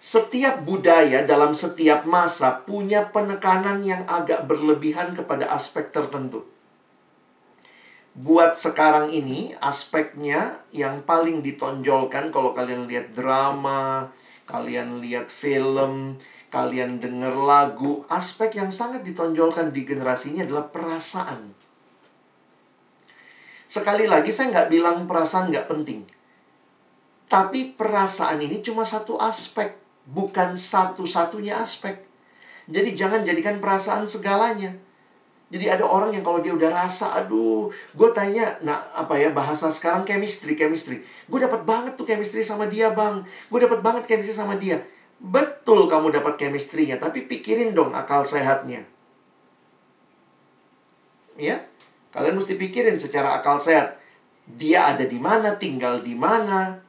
Setiap budaya dalam setiap masa punya penekanan yang agak berlebihan kepada aspek tertentu. Buat sekarang ini, aspeknya yang paling ditonjolkan kalau kalian lihat drama, kalian lihat film, kalian dengar lagu, aspek yang sangat ditonjolkan di generasi ini adalah perasaan. Sekali lagi saya nggak bilang perasaan nggak penting. Tapi perasaan ini cuma satu aspek, bukan satu-satunya aspek. Jadi jangan jadikan perasaan segalanya. Jadi ada orang yang kalau dia udah rasa, aduh, gue tanya, nah apa ya bahasa sekarang chemistry, chemistry. Gue dapat banget tuh chemistry sama dia bang, gue dapat banget chemistry sama dia. Betul kamu dapat chemistry-nya, tapi pikirin dong akal sehatnya. Ya, Kalian mesti pikirin secara akal sehat. Dia ada di mana, tinggal di mana.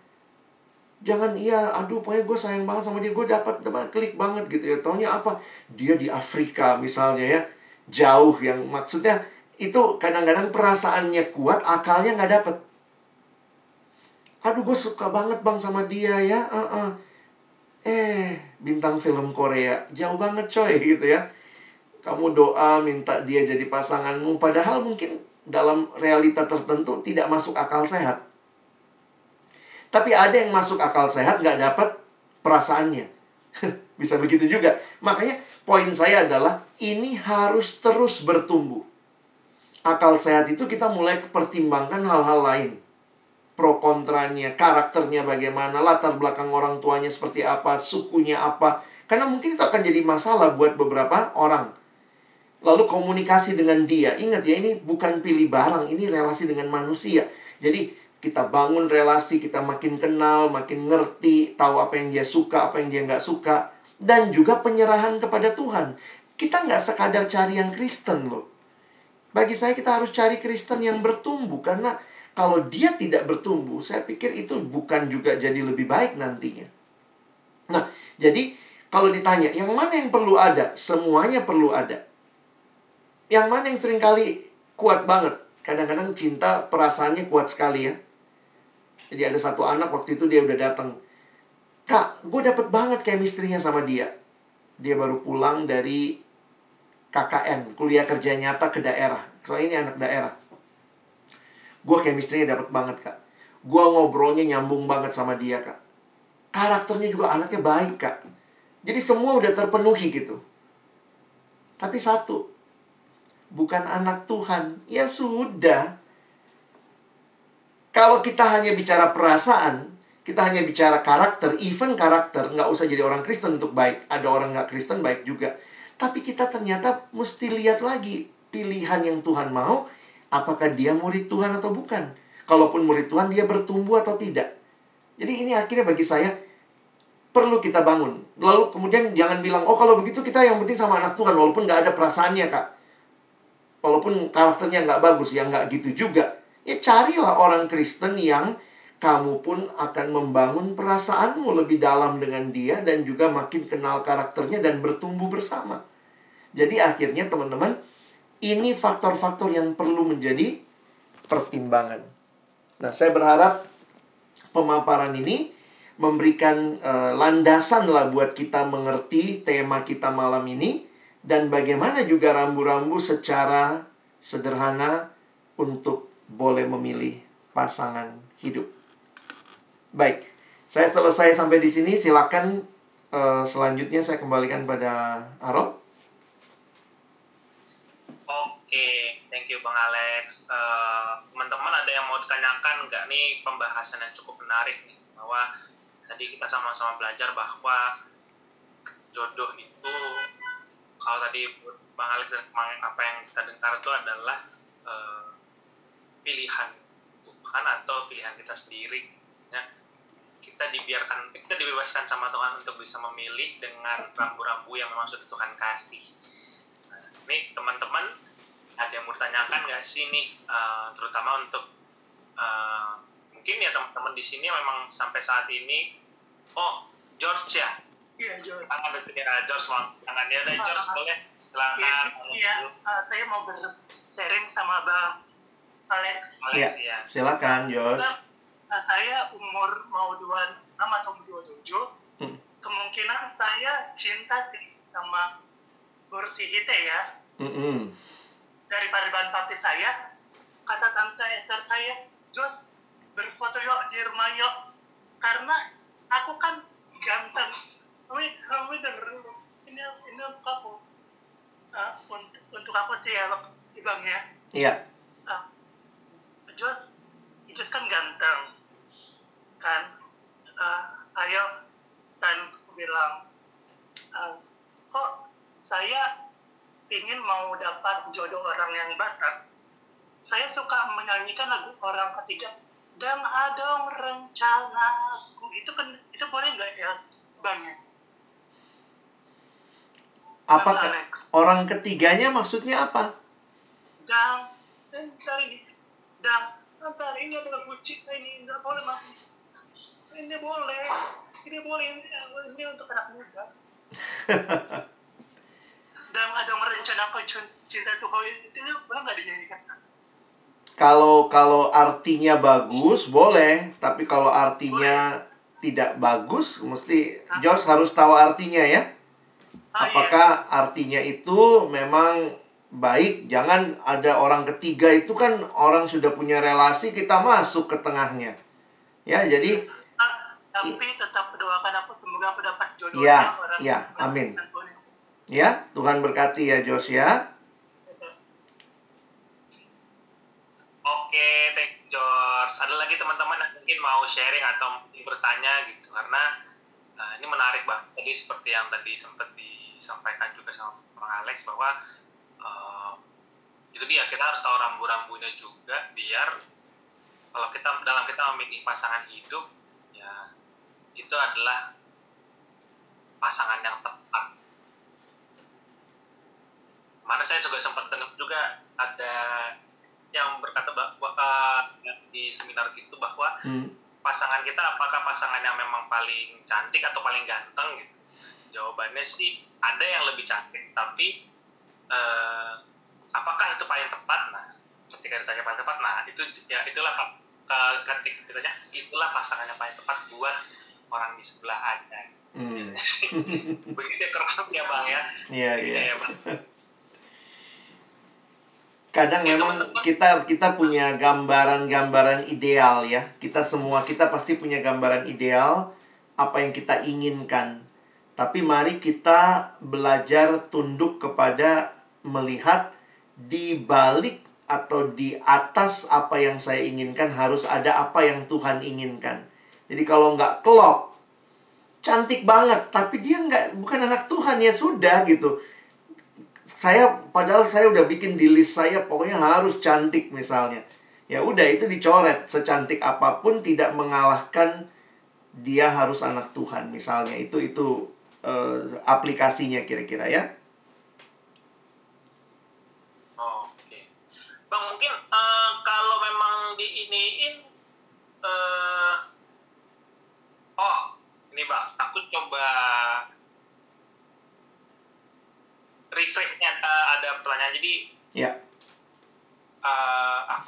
Jangan iya, aduh pokoknya gue sayang banget sama dia. Gue dapat klik banget gitu ya. Taunya apa? Dia di Afrika misalnya ya. Jauh yang maksudnya itu kadang-kadang perasaannya kuat, akalnya nggak dapet. Aduh gue suka banget bang sama dia ya. Uh -uh. Eh, bintang film Korea. Jauh banget coy gitu ya kamu doa minta dia jadi pasanganmu padahal mungkin dalam realita tertentu tidak masuk akal sehat. Tapi ada yang masuk akal sehat nggak dapat perasaannya. Bisa begitu juga. Makanya poin saya adalah ini harus terus bertumbuh. Akal sehat itu kita mulai pertimbangkan hal-hal lain. pro kontranya, karakternya bagaimana, latar belakang orang tuanya seperti apa, sukunya apa. Karena mungkin itu akan jadi masalah buat beberapa orang. Lalu komunikasi dengan dia. Ingat ya, ini bukan pilih barang, ini relasi dengan manusia. Jadi kita bangun relasi, kita makin kenal, makin ngerti, tahu apa yang dia suka, apa yang dia nggak suka. Dan juga penyerahan kepada Tuhan. Kita nggak sekadar cari yang Kristen loh. Bagi saya kita harus cari Kristen yang bertumbuh. Karena kalau dia tidak bertumbuh, saya pikir itu bukan juga jadi lebih baik nantinya. Nah, jadi kalau ditanya, yang mana yang perlu ada? Semuanya perlu ada. Yang mana yang sering kali kuat banget? Kadang-kadang cinta perasaannya kuat sekali ya. Jadi ada satu anak waktu itu dia udah datang. Kak, gue dapet banget chemistry-nya sama dia. Dia baru pulang dari KKN, kuliah kerja nyata ke daerah. Soalnya ini anak daerah Gue chemistry-nya dapet banget, Kak. Gue ngobrolnya nyambung banget sama dia, Kak. Karakternya juga anaknya baik, Kak. Jadi semua udah terpenuhi gitu. Tapi satu, bukan anak Tuhan. Ya sudah. Kalau kita hanya bicara perasaan, kita hanya bicara karakter, even karakter, nggak usah jadi orang Kristen untuk baik. Ada orang nggak Kristen baik juga. Tapi kita ternyata mesti lihat lagi pilihan yang Tuhan mau apakah dia murid Tuhan atau bukan. Kalaupun murid Tuhan, dia bertumbuh atau tidak. Jadi ini akhirnya bagi saya perlu kita bangun. Lalu kemudian jangan bilang, oh kalau begitu kita yang penting sama anak Tuhan, walaupun nggak ada perasaannya kak. Walaupun karakternya nggak bagus, ya nggak gitu juga. Ya carilah orang Kristen yang kamu pun akan membangun perasaanmu lebih dalam dengan dia dan juga makin kenal karakternya dan bertumbuh bersama. Jadi akhirnya teman-teman, ini faktor-faktor yang perlu menjadi pertimbangan. Nah, saya berharap pemaparan ini memberikan uh, landasan lah buat kita mengerti tema kita malam ini dan bagaimana juga rambu-rambu secara sederhana untuk boleh memilih pasangan hidup. Baik, saya selesai sampai di sini. Silakan uh, selanjutnya saya kembalikan pada Arok. Oke, thank you Bang Alex. Eh, teman-teman uh, ada yang mau ditanyakan nggak nih pembahasan yang cukup menarik nih bahwa tadi kita sama-sama belajar bahwa jodoh itu kalau tadi Bang Alex dan apa yang kita dengar itu adalah uh, pilihan Tuhan atau pilihan kita sendiri. Ya, kita dibiarkan kita dibebaskan sama Tuhan untuk bisa memilih dengan rambu-rambu yang memang sudah Tuhan kasih. Nah, ini teman-teman ada yang mau ditanyakan nggak sih nih uh, terutama untuk uh, mungkin ya teman-teman di sini memang sampai saat ini oh George ya? Iya George. Tangan ya George tangannya ada George uh, boleh silakan. Iya, iya. Uh, saya mau bersharing sama bang Alex. Iya ya. silakan George uh, saya umur mau dua enam atau dua tujuh hmm. kemungkinan saya cinta sih sama Bursi Hite ya. Mm -hmm dari pariban papi saya kata tante Esther saya Jos berfoto yuk di rumah yuk. Karena aku kan ganteng. Kami kami dengerin ini ini untuk aku. Uh, untuk, untuk aku sih ya bang ya. Iya. Uh, Jos Jos kan ganteng kan. Uh, ayo dan bilang uh, kok saya ingin mau dapat jodoh orang yang Batak, saya suka menyanyikan lagu orang ketiga. Dan ada rencana itu kan itu boleh nggak ya bang ya? Apa orang ketiganya maksudnya apa? Dan dan ini. Dan antar ini adalah cinta ini nggak boleh mas ini boleh ini boleh ini, ini untuk anak muda sedang ada merencanakan cinta Tuhan itu boleh nggak dinyanyikan? Kalau kalau artinya bagus boleh, tapi kalau artinya boleh. tidak bagus, mesti Hah? George harus tahu artinya ya. Ah. Apakah iya. artinya itu memang baik? Jangan ada orang ketiga itu kan orang sudah punya relasi kita masuk ke tengahnya. Ya, jadi ah, tapi tetap doakan aku semoga aku dapat jodoh ya, orang ya, amin. Ya, Tuhan berkati ya Jos ya. Oke, George. Ada lagi teman-teman yang mungkin mau sharing atau mungkin bertanya gitu karena nah, ini menarik bang. Jadi seperti yang tadi sempat disampaikan juga sama Bang Alex bahwa uh, itu dia kita harus tahu rambu-rambunya juga biar kalau kita dalam kita memilih pasangan hidup ya itu adalah pasangan yang tepat. Mana saya juga sempat dengar juga ada yang berkata bahwa di seminar gitu bahwa hmm. pasangan kita apakah pasangan yang memang paling cantik atau paling ganteng gitu jawabannya sih ada yang lebih cantik tapi uh, apakah itu paling tepat nah ketika ditanya paling tepat nah itu ya itulah ketika ditanya itulah pasangan yang paling tepat buat orang di sebelah anda hmm. begitu ya kurang ya bang ya iya iya ya, kadang memang kita kita punya gambaran-gambaran ideal ya. Kita semua kita pasti punya gambaran ideal apa yang kita inginkan. Tapi mari kita belajar tunduk kepada melihat di balik atau di atas apa yang saya inginkan harus ada apa yang Tuhan inginkan. Jadi kalau nggak klop, cantik banget, tapi dia nggak bukan anak Tuhan ya sudah gitu saya padahal saya udah bikin di list saya pokoknya harus cantik misalnya. Ya udah itu dicoret secantik apa pun tidak mengalahkan dia harus anak Tuhan misalnya. Itu itu uh, aplikasinya kira-kira ya. Refreshnya uh, ada pertanyaan. Jadi ya. Uh,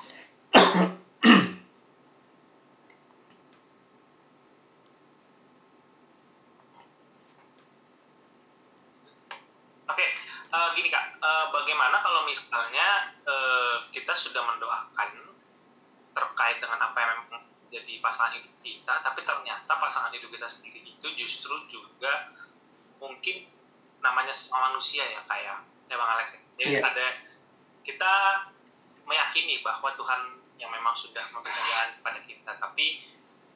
Oke, okay, uh, gini kak, uh, bagaimana kalau misalnya uh, kita sudah mendoakan terkait dengan apa yang memang jadi pasangan hidup kita, tapi ternyata pasangan hidup kita sendiri itu justru juga mungkin namanya manusia ya kayak ya bang Alex ya. jadi yeah. ada kita meyakini bahwa Tuhan yang memang sudah memberikan kepada kita tapi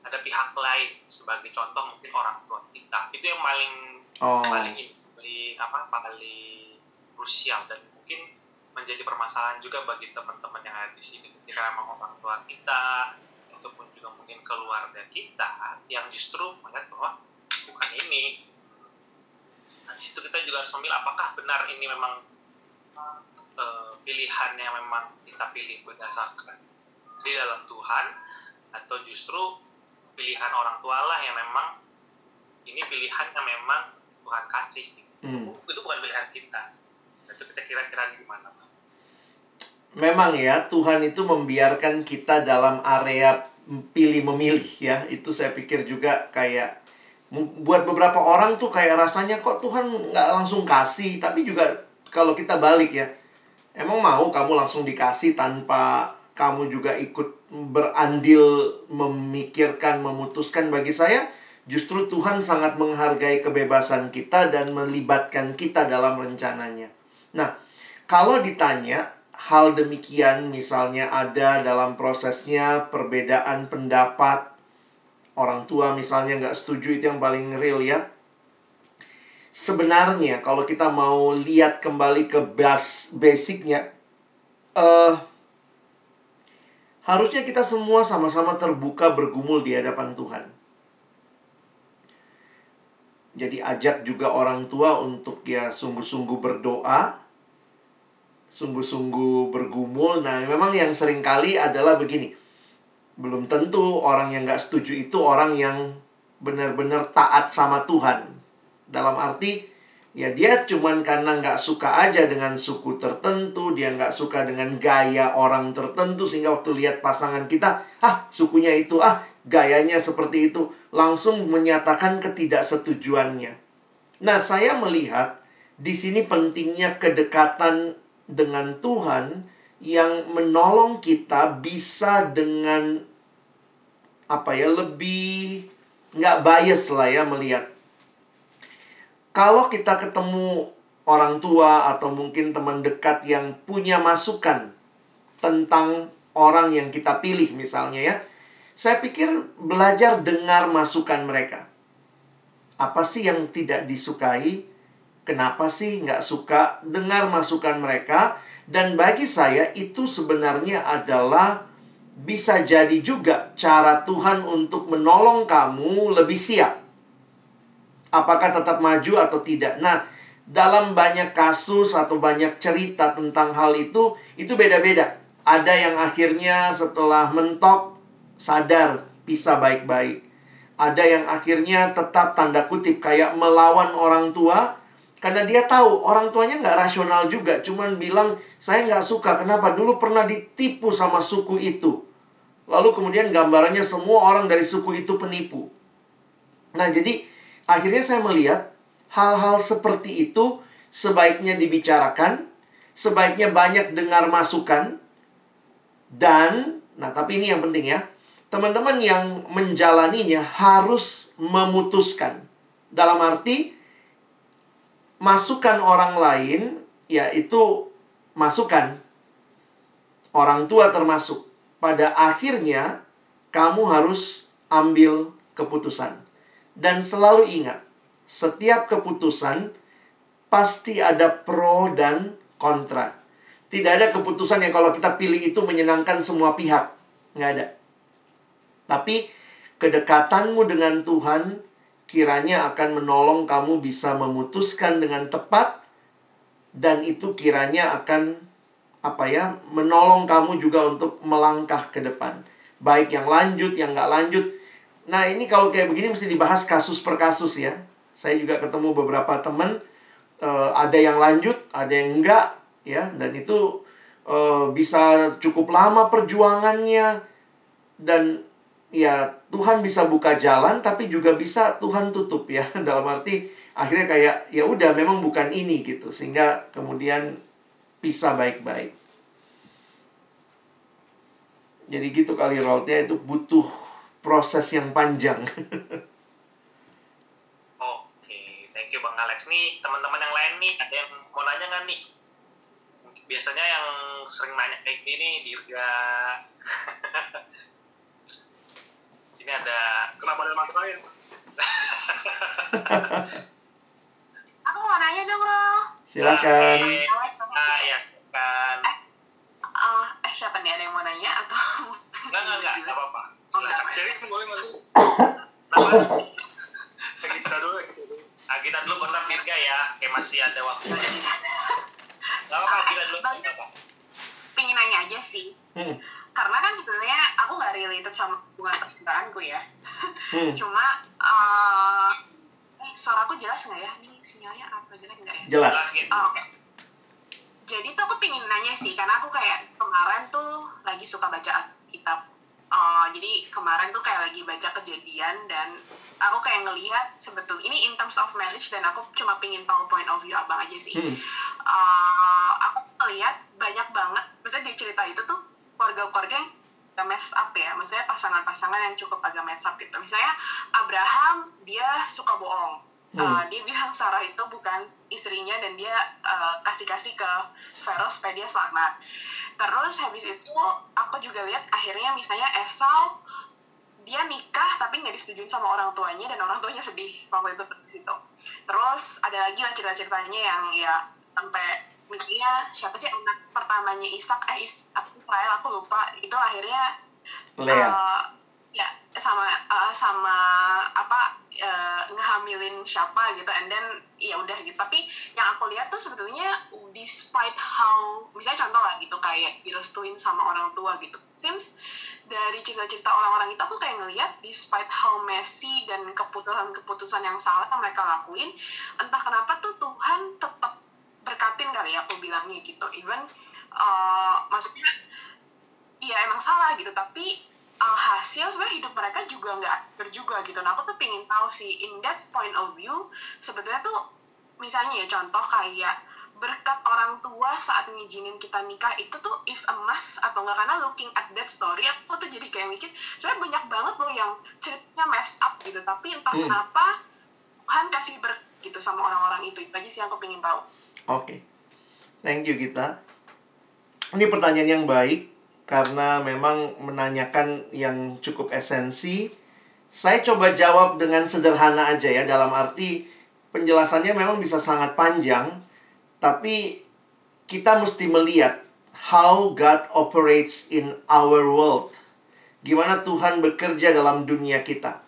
ada pihak lain sebagai contoh mungkin orang tua kita itu yang paling oh. paling paling apa paling krusial dan mungkin menjadi permasalahan juga bagi teman-teman yang ada di sini ketika memang orang tua kita ataupun juga mungkin keluarga kita yang justru melihat bahwa bukan ini Nah, di situ kita juga harus memilih apakah benar ini memang uh, pilihan yang memang kita pilih berdasarkan di dalam Tuhan atau justru pilihan orang tua lah yang memang ini pilihan yang memang Tuhan kasih. Hmm. Itu bukan pilihan kita. Itu kita kira-kira gimana? Memang ya, Tuhan itu membiarkan kita dalam area pilih memilih ya. Itu saya pikir juga kayak buat beberapa orang tuh kayak rasanya kok Tuhan nggak langsung kasih tapi juga kalau kita balik ya emang mau kamu langsung dikasih tanpa kamu juga ikut berandil memikirkan memutuskan? Bagi saya justru Tuhan sangat menghargai kebebasan kita dan melibatkan kita dalam rencananya. Nah kalau ditanya hal demikian misalnya ada dalam prosesnya perbedaan pendapat orang tua misalnya nggak setuju itu yang paling real ya. Sebenarnya kalau kita mau lihat kembali ke bas basicnya, uh, harusnya kita semua sama-sama terbuka bergumul di hadapan Tuhan. Jadi ajak juga orang tua untuk ya sungguh-sungguh berdoa, sungguh-sungguh bergumul. Nah, memang yang sering kali adalah begini belum tentu orang yang gak setuju itu orang yang benar-benar taat sama Tuhan. Dalam arti, ya dia cuman karena gak suka aja dengan suku tertentu, dia gak suka dengan gaya orang tertentu, sehingga waktu lihat pasangan kita, ah sukunya itu, ah gayanya seperti itu, langsung menyatakan ketidaksetujuannya. Nah, saya melihat di sini pentingnya kedekatan dengan Tuhan yang menolong kita bisa dengan apa ya lebih nggak bias lah ya melihat kalau kita ketemu orang tua atau mungkin teman dekat yang punya masukan tentang orang yang kita pilih misalnya ya. Saya pikir belajar dengar masukan mereka. Apa sih yang tidak disukai? Kenapa sih nggak suka dengar masukan mereka? Dan bagi saya itu sebenarnya adalah bisa jadi juga cara Tuhan untuk menolong kamu lebih siap. Apakah tetap maju atau tidak? Nah, dalam banyak kasus atau banyak cerita tentang hal itu, itu beda-beda. Ada yang akhirnya setelah mentok sadar bisa baik-baik. Ada yang akhirnya tetap tanda kutip kayak melawan orang tua karena dia tahu orang tuanya nggak rasional juga, cuman bilang saya nggak suka. Kenapa? Dulu pernah ditipu sama suku itu. Lalu kemudian gambarannya semua orang dari suku itu penipu. Nah jadi akhirnya saya melihat hal-hal seperti itu sebaiknya dibicarakan, sebaiknya banyak dengar masukan, dan, nah tapi ini yang penting ya, teman-teman yang menjalaninya harus memutuskan. Dalam arti, masukan orang lain, yaitu masukan. Orang tua termasuk. Pada akhirnya, kamu harus ambil keputusan. Dan selalu ingat, setiap keputusan pasti ada pro dan kontra. Tidak ada keputusan yang kalau kita pilih itu menyenangkan semua pihak. Nggak ada. Tapi kedekatanmu dengan Tuhan kiranya akan menolong kamu bisa memutuskan dengan tepat dan itu kiranya akan apa ya menolong kamu juga untuk melangkah ke depan. Baik yang lanjut yang nggak lanjut. Nah ini kalau kayak begini mesti dibahas kasus per kasus ya. Saya juga ketemu beberapa teman uh, ada yang lanjut ada yang enggak ya. Dan itu uh, bisa cukup lama perjuangannya. Dan ya Tuhan bisa buka jalan tapi juga bisa Tuhan tutup ya. Dalam arti akhirnya kayak ya udah memang bukan ini gitu. Sehingga kemudian bisa baik-baik. Jadi gitu kali routnya itu butuh proses yang panjang. Oke thank you bang Alex. Nih teman-teman yang lain nih ada yang mau nanya nggak nih? Biasanya yang sering nanya kayak gini Dirga sini ada kenapa ada masuk lain aku mau nanya dong Ro. Silakan. Ah ya kan eh, uh, eh siapa nih? Ada yang mau nanya atau enggak enggak enggak. Enggak apa-apa. Oh, enggak. jadi boleh masuk? Kita dulu kita dulu. Nah kita dulu baru Dirga ya. Kayak masih ada waktu. Nggak apa-apa kita dulu. Bang. nggak apa pengen nanya aja sih. Hmm. Karena kan sebenarnya aku nggak related sama hubungan percintaanku ya Hmm. cuma uh, eh, suaraku jelas nggak ya ini sinyalnya apa jelek nggak ya jelas. Oh, oke jadi tuh aku pengen nanya sih karena aku kayak kemarin tuh lagi suka baca kitab Uh, jadi kemarin tuh kayak lagi baca kejadian dan aku kayak ngelihat sebetul ini in terms of marriage dan aku cuma pingin tahu point of view abang aja sih Hmm. uh, aku ngelihat banyak banget maksudnya di cerita itu tuh keluarga-keluarga yang agak mess up ya. Maksudnya pasangan-pasangan yang cukup agak mess up gitu. Misalnya Abraham dia suka bohong. Uh, dia bilang Sarah itu bukan istrinya dan dia uh, kasih-kasih ke Pharaoh supaya dia selamat. Terus habis itu aku juga lihat akhirnya misalnya Esau dia nikah tapi nggak disetujuin sama orang tuanya dan orang tuanya sedih waktu itu di situ. Terus ada lagi lah cerita-ceritanya yang ya sampai misalnya siapa sih anak pertamanya Ishak? Eh Is, Israel? Aku lupa. Itu akhirnya Lea. eh, ya sama eh, sama apa eh, ngehamilin siapa gitu. And then ya udah gitu. Tapi yang aku lihat tuh sebetulnya despite how misalnya contoh lah gitu kayak direstuin sama orang tua gitu. Seems dari cerita-cerita orang-orang itu aku kayak ngelihat despite how messy dan keputusan-keputusan yang salah yang mereka lakuin entah kenapa tuh Tuhan tetap berkatin kali ya aku bilangnya gitu. Even uh, maksudnya iya emang salah gitu. Tapi uh, hasil sebenarnya hidup mereka juga nggak akhir juga gitu. Nah aku tuh pengen tahu sih in that point of view sebetulnya tuh misalnya ya contoh kayak berkat orang tua saat ngizinin kita nikah itu tuh is a must atau enggak karena looking at that story aku tuh jadi kayak mikir sebenarnya banyak banget loh yang ceritanya messed up gitu. Tapi entah Hmm. kenapa Tuhan kasih berkat gitu sama orang-orang itu. Itu aja sih yang aku pengen tahu Oke. Thank you kita. Ini pertanyaan yang baik karena memang menanyakan yang cukup esensi. Saya coba jawab dengan sederhana aja ya dalam arti penjelasannya memang bisa sangat panjang, tapi kita mesti melihat how God operates in our world. Gimana Tuhan bekerja dalam dunia kita.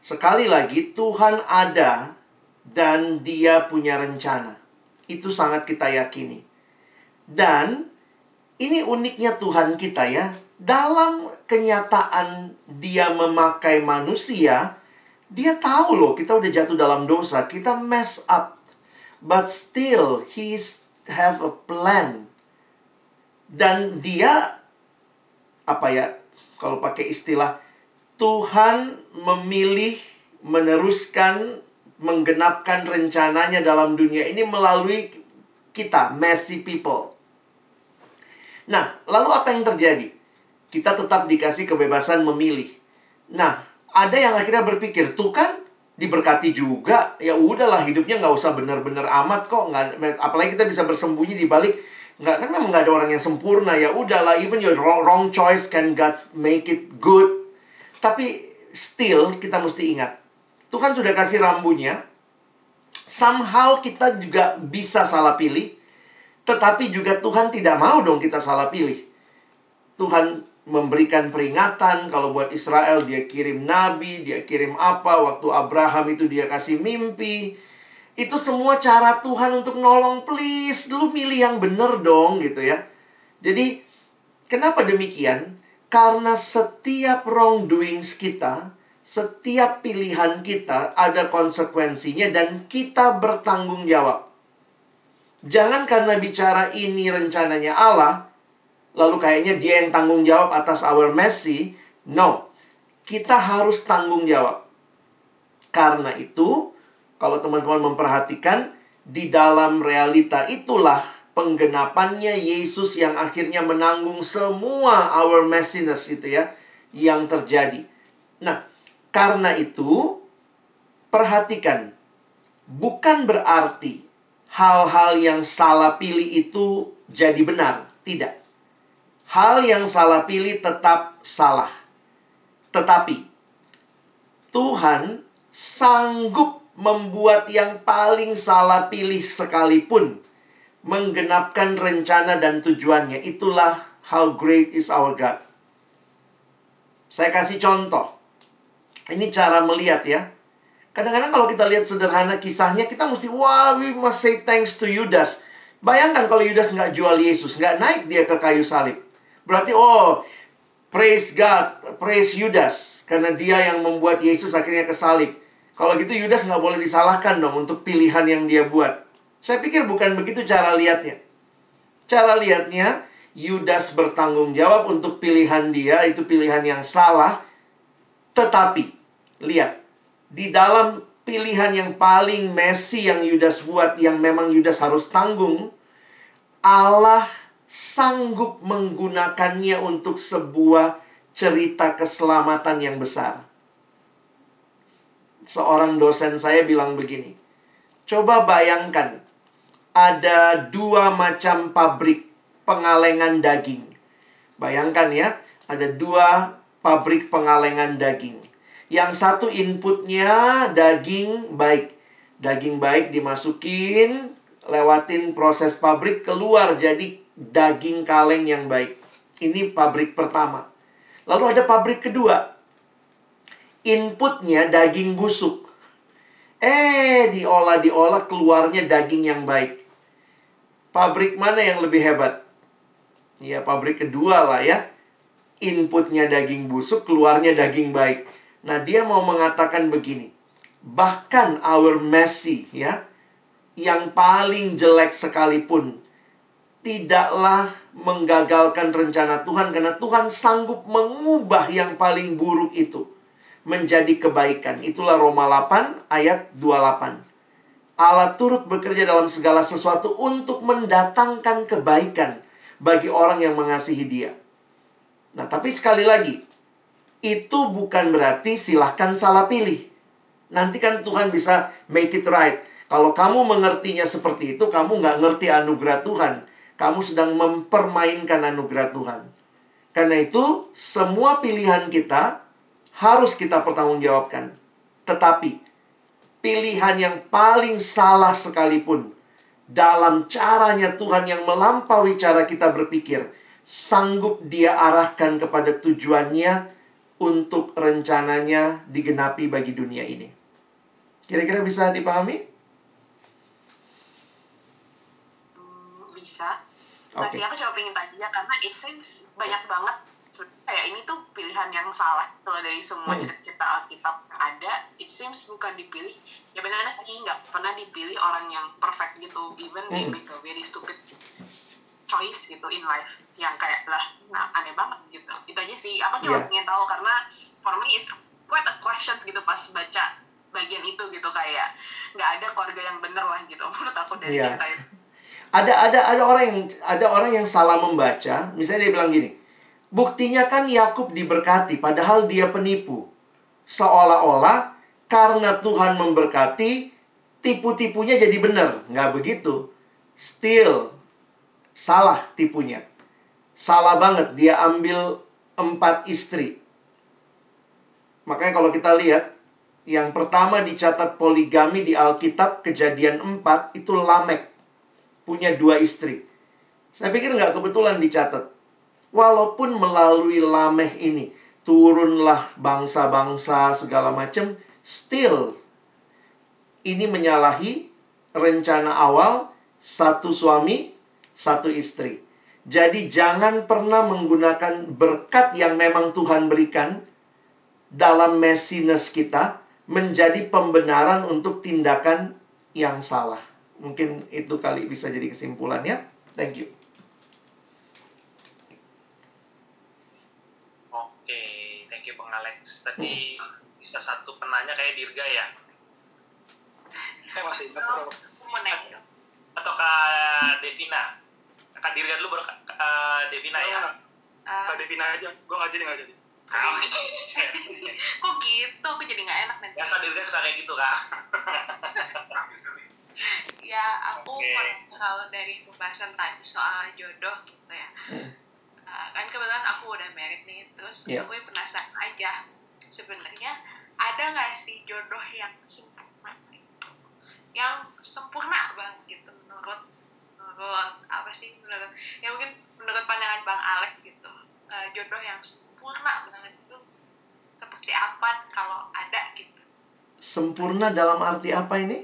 Sekali lagi, Tuhan ada dan Dia punya rencana. Itu sangat kita yakini. Dan ini uniknya Tuhan kita ya. Dalam kenyataan Dia memakai manusia, Dia tahu loh kita udah jatuh dalam dosa, kita mess up. But still, He's have a plan. Dan Dia apa ya? Kalau pakai istilah Tuhan memilih meneruskan menggenapkan rencananya dalam dunia ini melalui kita, messy people. Nah, lalu apa yang terjadi? Kita tetap dikasih kebebasan memilih. Nah, ada yang akhirnya berpikir, tuh kan diberkati juga, ya udahlah hidupnya nggak usah benar-benar amat kok, nggak, apalagi kita bisa bersembunyi di balik nggak kan memang nggak ada orang yang sempurna ya udahlah even your wrong, wrong choice can God make it good tapi still kita mesti ingat, Tuhan sudah kasih rambunya. Somehow kita juga bisa salah pilih, tetapi juga Tuhan tidak mau dong kita salah pilih. Tuhan memberikan peringatan kalau buat Israel dia kirim nabi, dia kirim apa, waktu Abraham itu dia kasih mimpi. Itu semua cara Tuhan untuk nolong, please, lu milih yang bener dong gitu ya. Jadi, kenapa demikian? Karena setiap wrongdoings kita, setiap pilihan kita ada konsekuensinya dan kita bertanggung jawab. Jangan karena bicara ini rencananya Allah, lalu kayaknya dia yang tanggung jawab atas our messy. No, kita harus tanggung jawab. Karena itu, kalau teman-teman memperhatikan, di dalam realita itulah penggenapannya Yesus yang akhirnya menanggung semua our messiness itu ya yang terjadi. Nah, karena itu perhatikan bukan berarti hal-hal yang salah pilih itu jadi benar, tidak. Hal yang salah pilih tetap salah. Tetapi Tuhan sanggup membuat yang paling salah pilih sekalipun menggenapkan rencana dan tujuannya. Itulah how great is our God. Saya kasih contoh. Ini cara melihat ya. Kadang-kadang kalau kita lihat sederhana kisahnya, kita mesti, wah, we must say thanks to Yudas. Bayangkan kalau Yudas nggak jual Yesus, nggak naik dia ke kayu salib. Berarti, oh, praise God, praise Yudas. Karena dia yang membuat Yesus akhirnya ke salib. Kalau gitu Yudas nggak boleh disalahkan dong untuk pilihan yang dia buat. Saya pikir bukan begitu cara lihatnya. Cara lihatnya, Yudas bertanggung jawab untuk pilihan dia, itu pilihan yang salah. Tetapi, lihat, di dalam pilihan yang paling messy yang Yudas buat, yang memang Yudas harus tanggung, Allah sanggup menggunakannya untuk sebuah cerita keselamatan yang besar. Seorang dosen saya bilang begini, coba bayangkan ada dua macam pabrik pengalengan daging. Bayangkan ya, ada dua pabrik pengalengan daging. Yang satu inputnya daging baik. Daging baik dimasukin, lewatin proses pabrik, keluar jadi daging kaleng yang baik. Ini pabrik pertama. Lalu ada pabrik kedua. Inputnya daging busuk. Eh, diolah-diolah keluarnya daging yang baik. Pabrik mana yang lebih hebat? Ya, pabrik kedua lah ya. Inputnya daging busuk, keluarnya daging baik. Nah, dia mau mengatakan begini. Bahkan our messy ya, yang paling jelek sekalipun, tidaklah menggagalkan rencana Tuhan karena Tuhan sanggup mengubah yang paling buruk itu menjadi kebaikan. Itulah Roma 8 ayat 28. Allah turut bekerja dalam segala sesuatu untuk mendatangkan kebaikan bagi orang yang mengasihi Dia. Nah, tapi sekali lagi, itu bukan berarti silahkan salah pilih. Nanti kan Tuhan bisa make it right. Kalau kamu mengertinya seperti itu, kamu nggak ngerti anugerah Tuhan. Kamu sedang mempermainkan anugerah Tuhan. Karena itu, semua pilihan kita harus kita pertanggungjawabkan. Tetapi, pilihan yang paling salah sekalipun dalam caranya Tuhan yang melampaui cara kita berpikir, sanggup dia arahkan kepada tujuannya untuk rencananya digenapi bagi dunia ini. Kira-kira bisa dipahami? Bisa. Masih okay. aku coba pengen tanya karena it seems banyak banget kayak ini tuh pilihan yang salah kalau dari semua hmm. cerita-cerita Alkitab yang ada it seems bukan dipilih ya benar sih nggak pernah dipilih orang yang perfect gitu even hmm. they make a very stupid choice gitu in life yang kayak lah nah aneh banget gitu. Itu aja sih. Aku cuma yeah. pengen tahu karena for me is quite a questions gitu pas baca bagian itu gitu kayak nggak ada keluarga yang bener lah gitu menurut aku dari yeah. cerita itu. Ada ada ada orang yang ada orang yang salah membaca. Misalnya dia bilang gini buktinya kan Yakub diberkati padahal dia penipu. Seolah-olah karena Tuhan memberkati tipu-tipunya jadi benar nggak begitu. Still salah tipunya salah banget dia ambil empat istri makanya kalau kita lihat yang pertama dicatat poligami di Alkitab kejadian 4 itu Lamek punya dua istri. Saya pikir nggak kebetulan dicatat. Walaupun melalui Lameh ini turunlah bangsa-bangsa segala macam, still ini menyalahi rencana awal satu suami, satu istri. Jadi jangan pernah menggunakan berkat yang memang Tuhan berikan dalam messiness kita menjadi pembenaran untuk tindakan yang salah. Mungkin itu kali bisa jadi kesimpulannya. Thank you. Oke, thank you Bang Alex. Tadi bisa satu penanya kayak Dirga ya? Masih oh, Atau Kak Devina? Kak Dirga dulu baru Kak uh, Devina ya? Uh, Kak Devina aja, gue nggak jadi nggak jadi. Kok gitu? Aku jadi nggak enak nanti. Biasa Dirga suka kayak gitu kak. ya aku okay. kalau dari pembahasan tadi soal jodoh gitu ya uh, kan kebetulan aku udah married nih terus yeah. aku penasaran aja sebenarnya ada nggak sih jodoh yang sempurna yang sempurna banget gitu menurut menurut apa sih menurut ya mungkin menurut pandangan bang Alex gitu uh, jodoh yang sempurna banget itu seperti apa kalau ada gitu? Sempurna dalam arti apa ini?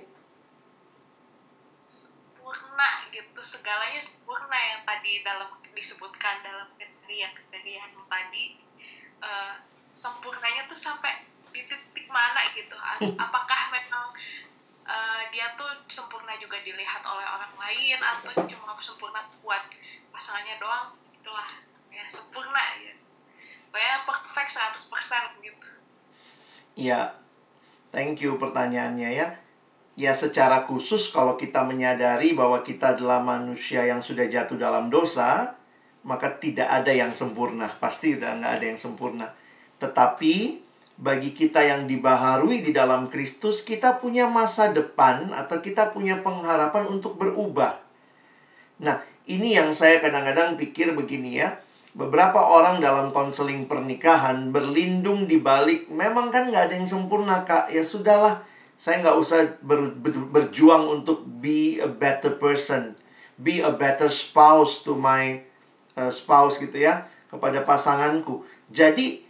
Gitu segalanya sempurna yang tadi dalam disebutkan dalam kriteria kriteria yang tadi uh, sempurnanya tuh sampai di titik mana gitu? Apakah memang uh, dia tuh sempurna juga dilihat oleh orang lain atau cuma sempurna buat pasangannya doang itulah ya sempurna ya kayak perfect 100% gitu ya thank you pertanyaannya ya ya secara khusus kalau kita menyadari bahwa kita adalah manusia yang sudah jatuh dalam dosa, maka tidak ada yang sempurna. Pasti udah nggak ada yang sempurna. Tetapi bagi kita yang dibaharui di dalam Kristus, kita punya masa depan atau kita punya pengharapan untuk berubah. Nah, ini yang saya kadang-kadang pikir begini ya. Beberapa orang dalam konseling pernikahan berlindung di balik, memang kan nggak ada yang sempurna kak. Ya sudahlah, saya nggak usah ber, ber, berjuang untuk be a better person, be a better spouse to my uh, spouse gitu ya, kepada pasanganku. Jadi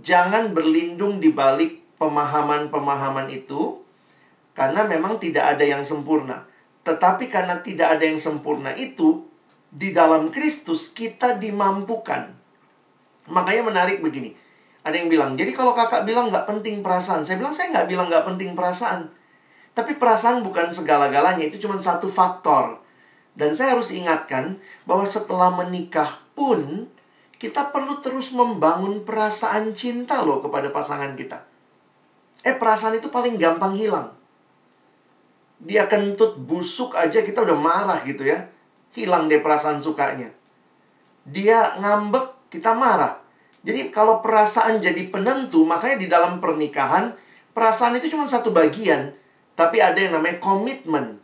jangan berlindung di balik pemahaman-pemahaman itu karena memang tidak ada yang sempurna. Tetapi karena tidak ada yang sempurna itu, di dalam Kristus kita dimampukan. Makanya menarik begini ada yang bilang, jadi kalau kakak bilang nggak penting perasaan. Saya bilang, saya nggak bilang nggak penting perasaan. Tapi perasaan bukan segala-galanya, itu cuma satu faktor. Dan saya harus ingatkan bahwa setelah menikah pun, kita perlu terus membangun perasaan cinta loh kepada pasangan kita. Eh, perasaan itu paling gampang hilang. Dia kentut busuk aja kita udah marah gitu ya. Hilang deh perasaan sukanya. Dia ngambek, kita marah. Jadi kalau perasaan jadi penentu, makanya di dalam pernikahan, perasaan itu cuma satu bagian. Tapi ada yang namanya komitmen.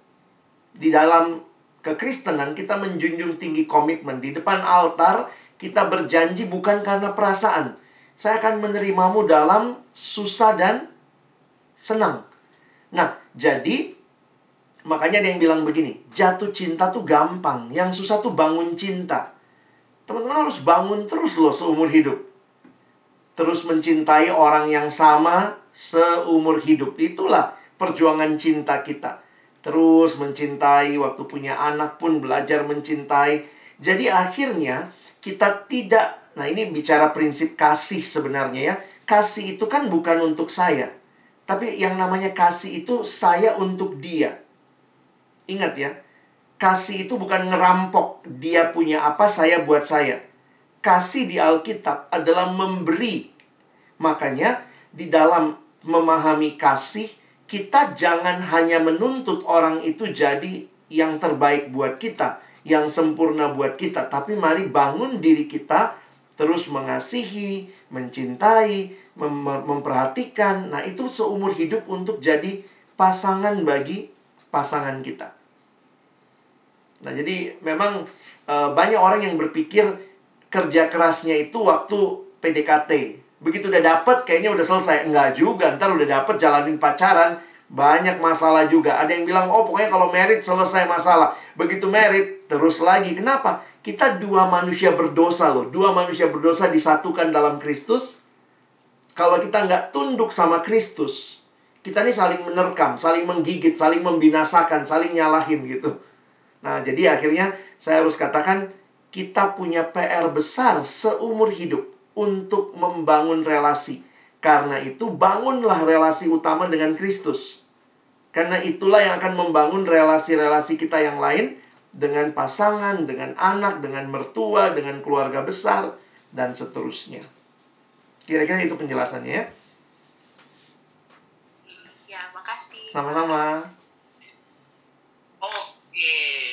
Di dalam kekristenan kita menjunjung tinggi komitmen. Di depan altar, Kita berjanji bukan karena perasaan. Saya akan menerimamu dalam susah dan senang. Nah, jadi makanya ada yang bilang begini, jatuh cinta tuh gampang, yang susah tuh bangun cinta. Teman-teman harus bangun terus loh seumur hidup. Terus mencintai orang yang sama seumur hidup. Itulah perjuangan cinta kita. Terus mencintai, waktu punya anak pun belajar mencintai. Jadi akhirnya kita tidak, nah ini bicara prinsip kasih sebenarnya ya. Kasih itu kan bukan untuk saya. Tapi yang namanya kasih itu saya untuk dia. Ingat ya, kasih itu bukan ngerampok. Dia punya apa, saya buat saya. Kasih di Alkitab adalah memberi. Makanya di dalam memahami kasih, kita jangan hanya menuntut orang itu jadi yang terbaik buat kita, yang sempurna buat kita, tapi mari bangun diri kita terus mengasihi, mencintai, mem memperhatikan. Nah, itu seumur hidup untuk jadi pasangan bagi pasangan kita. Nah, jadi memang e, banyak orang yang berpikir kerja kerasnya itu waktu PDKT. Begitu udah dapet kayaknya udah selesai. Enggak juga, ntar udah dapet jalanin pacaran, banyak masalah juga. Ada yang bilang, oh pokoknya kalau merit selesai masalah. Begitu merit, terus lagi. Kenapa? Kita dua manusia berdosa loh. Dua manusia berdosa disatukan dalam Kristus. Kalau kita nggak tunduk sama Kristus, kita ini saling menerkam, saling menggigit, saling membinasakan, saling nyalahin gitu. Nah, jadi akhirnya saya harus katakan, kita punya PR besar seumur hidup untuk membangun relasi. Karena itu, bangunlah relasi utama dengan Kristus. Karena itulah yang akan membangun relasi-relasi kita yang lain dengan pasangan, dengan anak, dengan mertua, dengan keluarga besar, dan seterusnya. Kira-kira itu penjelasannya ya. Ya, makasih. Sama-sama. Oke.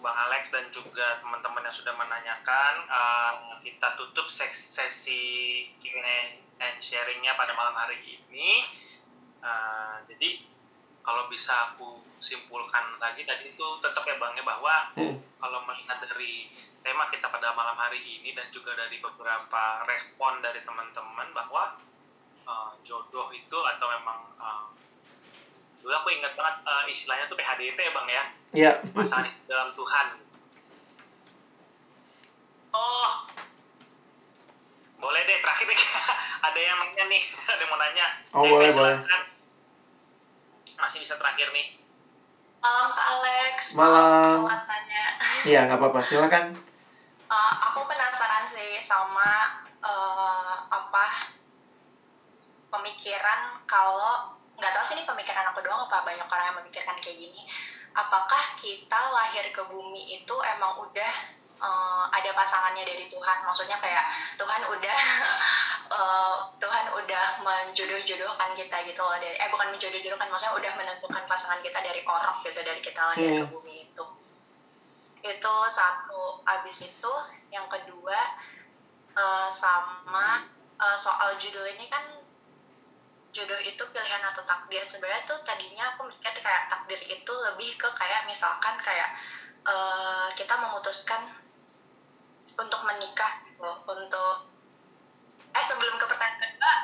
Bang Alex dan juga teman-teman yang sudah menanyakan. Uh, kita tutup sesi Q&A and sharingnya pada malam hari ini. Uh, jadi kalau bisa aku simpulkan lagi tadi itu tetap ya Bang ya bahwa hmm. kalau melihat dari tema kita pada malam hari ini dan juga dari beberapa respon dari teman-teman bahwa uh, jodoh itu atau memang uh, dulu aku ingat banget uh, istilahnya tuh PHDT ya bang ya. Iya. masalah dalam Tuhan. Oh. Boleh deh terakhir nih. Ada yang nanya nih ada yang mau nanya. Oh eh, boleh boleh. Masih bisa terakhir nih. Malam kak Alex. Malam. Tanya. Iya nggak apa-apa. Silakan. Uh, aku penasaran sih sama uh, apa pemikiran kalau nggak tahu sih ini pemikiran aku doang apa banyak orang yang memikirkan kayak gini. Apakah kita lahir ke bumi itu emang udah uh, ada pasangannya dari Tuhan? Maksudnya kayak Tuhan udah uh, Tuhan udah menjodoh-jodohkan kita gitu loh dari eh bukan menjodoh-jodohkan maksudnya udah menentukan pasangan kita dari orok gitu dari kita lahir hmm. ke bumi itu. Itu satu. Abis itu yang kedua uh, sama uh, soal judul ini kan jodoh itu pilihan atau takdir. Sebenarnya tuh tadinya aku mikir kayak takdir itu lebih ke kayak misalkan kayak uh, kita memutuskan untuk menikah gitu. Untuk eh sebelum ke pertanyaan kedua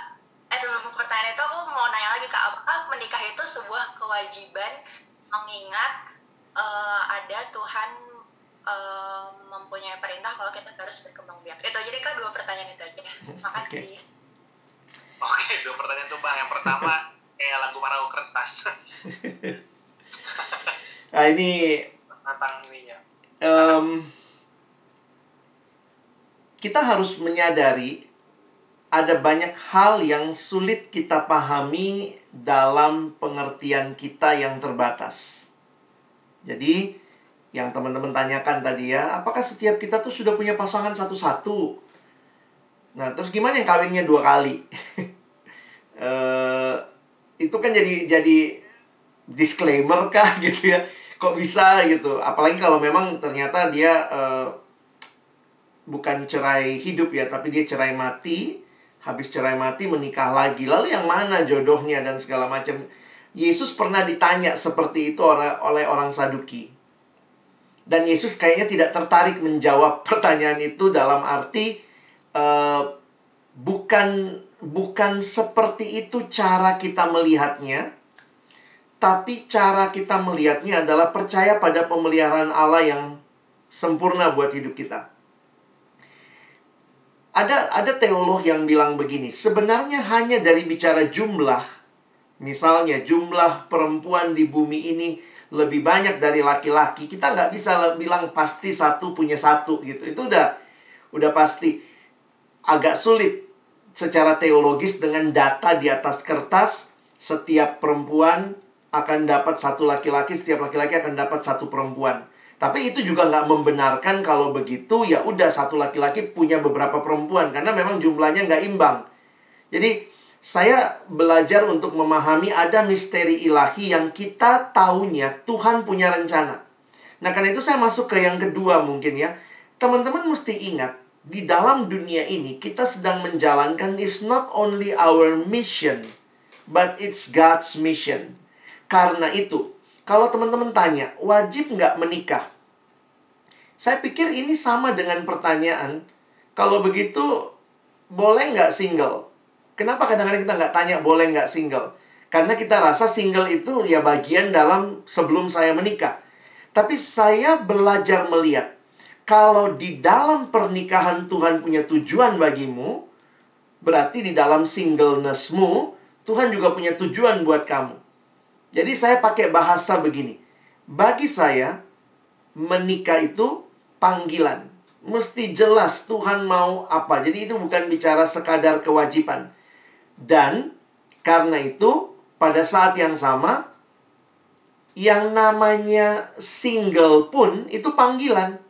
eh sebelum ke pertanyaan itu aku mau nanya lagi ke apakah menikah itu sebuah kewajiban mengingat uh, ada Tuhan uh, mempunyai perintah kalau kita harus berkembang biak? Itu jadi kan dua pertanyaan itu aja. Makasih. Okay. Oke, dua pertanyaan tuh Bang. Yang pertama, kayak lagu Marau Kertas. nah ini... Tentang ininya. Um, kita harus menyadari ada banyak hal yang sulit kita pahami dalam pengertian kita yang terbatas. Jadi, yang teman-teman tanyakan tadi ya, apakah setiap kita tuh sudah punya pasangan satu-satu? Nah, terus gimana yang kawinnya dua kali? uh, itu kan jadi jadi disclaimer kah gitu ya? Kok bisa gitu? Apalagi kalau memang ternyata dia uh, bukan cerai hidup ya, tapi dia cerai mati. Habis cerai mati menikah lagi. Lalu yang mana jodohnya dan segala macam. Yesus pernah ditanya seperti itu oleh orang Saduki. Dan Yesus kayaknya tidak tertarik menjawab pertanyaan itu dalam arti uh, bukan bukan seperti itu cara kita melihatnya, tapi cara kita melihatnya adalah percaya pada pemeliharaan Allah yang sempurna buat hidup kita. Ada ada teolog yang bilang begini, sebenarnya hanya dari bicara jumlah, misalnya jumlah perempuan di bumi ini lebih banyak dari laki-laki, kita nggak bisa bilang pasti satu punya satu gitu. Itu udah udah pasti agak sulit secara teologis dengan data di atas kertas setiap perempuan akan dapat satu laki-laki, setiap laki-laki akan dapat satu perempuan. Tapi itu juga nggak membenarkan kalau begitu ya udah satu laki-laki punya beberapa perempuan karena memang jumlahnya nggak imbang. Jadi saya belajar untuk memahami ada misteri ilahi yang kita tahunya Tuhan punya rencana. Nah karena itu saya masuk ke yang kedua mungkin ya. Teman-teman mesti ingat di dalam dunia ini kita sedang menjalankan is not only our mission but it's God's mission. Karena itu kalau teman-teman tanya, wajib nggak menikah? Saya pikir ini sama dengan pertanyaan, kalau begitu boleh nggak single? Kenapa kadang-kadang kita nggak tanya boleh nggak single? Karena kita rasa single itu ya bagian dalam sebelum saya menikah. Tapi saya belajar melihat, kalau di dalam pernikahan Tuhan punya tujuan bagimu, berarti di dalam singlenessmu, Tuhan juga punya tujuan buat kamu. Jadi saya pakai bahasa begini. Bagi saya, menikah itu panggilan. Mesti jelas Tuhan mau apa. Jadi itu bukan bicara sekadar kewajiban. Dan karena itu, pada saat yang sama, yang namanya single pun itu panggilan.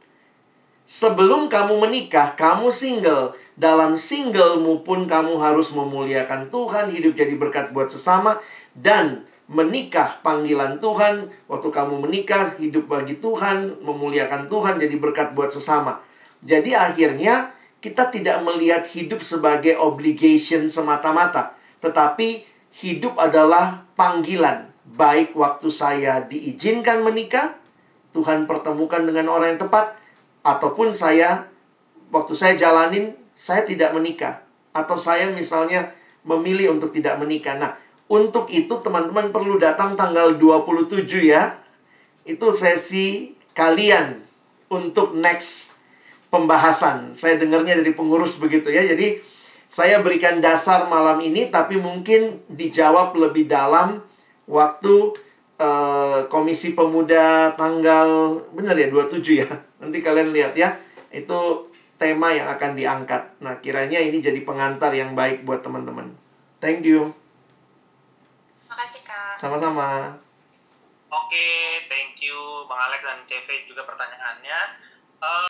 Sebelum kamu menikah, kamu single. Dalam singlemu pun kamu harus memuliakan Tuhan, hidup jadi berkat buat sesama, dan menikah panggilan Tuhan, waktu kamu menikah hidup bagi Tuhan, memuliakan Tuhan jadi berkat buat sesama. Jadi akhirnya kita tidak melihat hidup sebagai obligation semata-mata, tetapi hidup adalah panggilan. Baik waktu saya diizinkan menikah, Tuhan pertemukan dengan orang yang tepat, ataupun saya waktu saya jalanin saya tidak menikah atau saya misalnya memilih untuk tidak menikah. Nah, untuk itu teman-teman perlu datang tanggal 27 ya. Itu sesi kalian untuk next pembahasan. Saya dengarnya dari pengurus begitu ya. Jadi saya berikan dasar malam ini tapi mungkin dijawab lebih dalam waktu uh, Komisi Pemuda tanggal benar ya 27 ya. Nanti kalian lihat ya. Itu tema yang akan diangkat. Nah, kiranya ini jadi pengantar yang baik buat teman-teman. Thank you. Sama-sama. Oke, thank you Bang Alex dan CV juga pertanyaannya. Uh,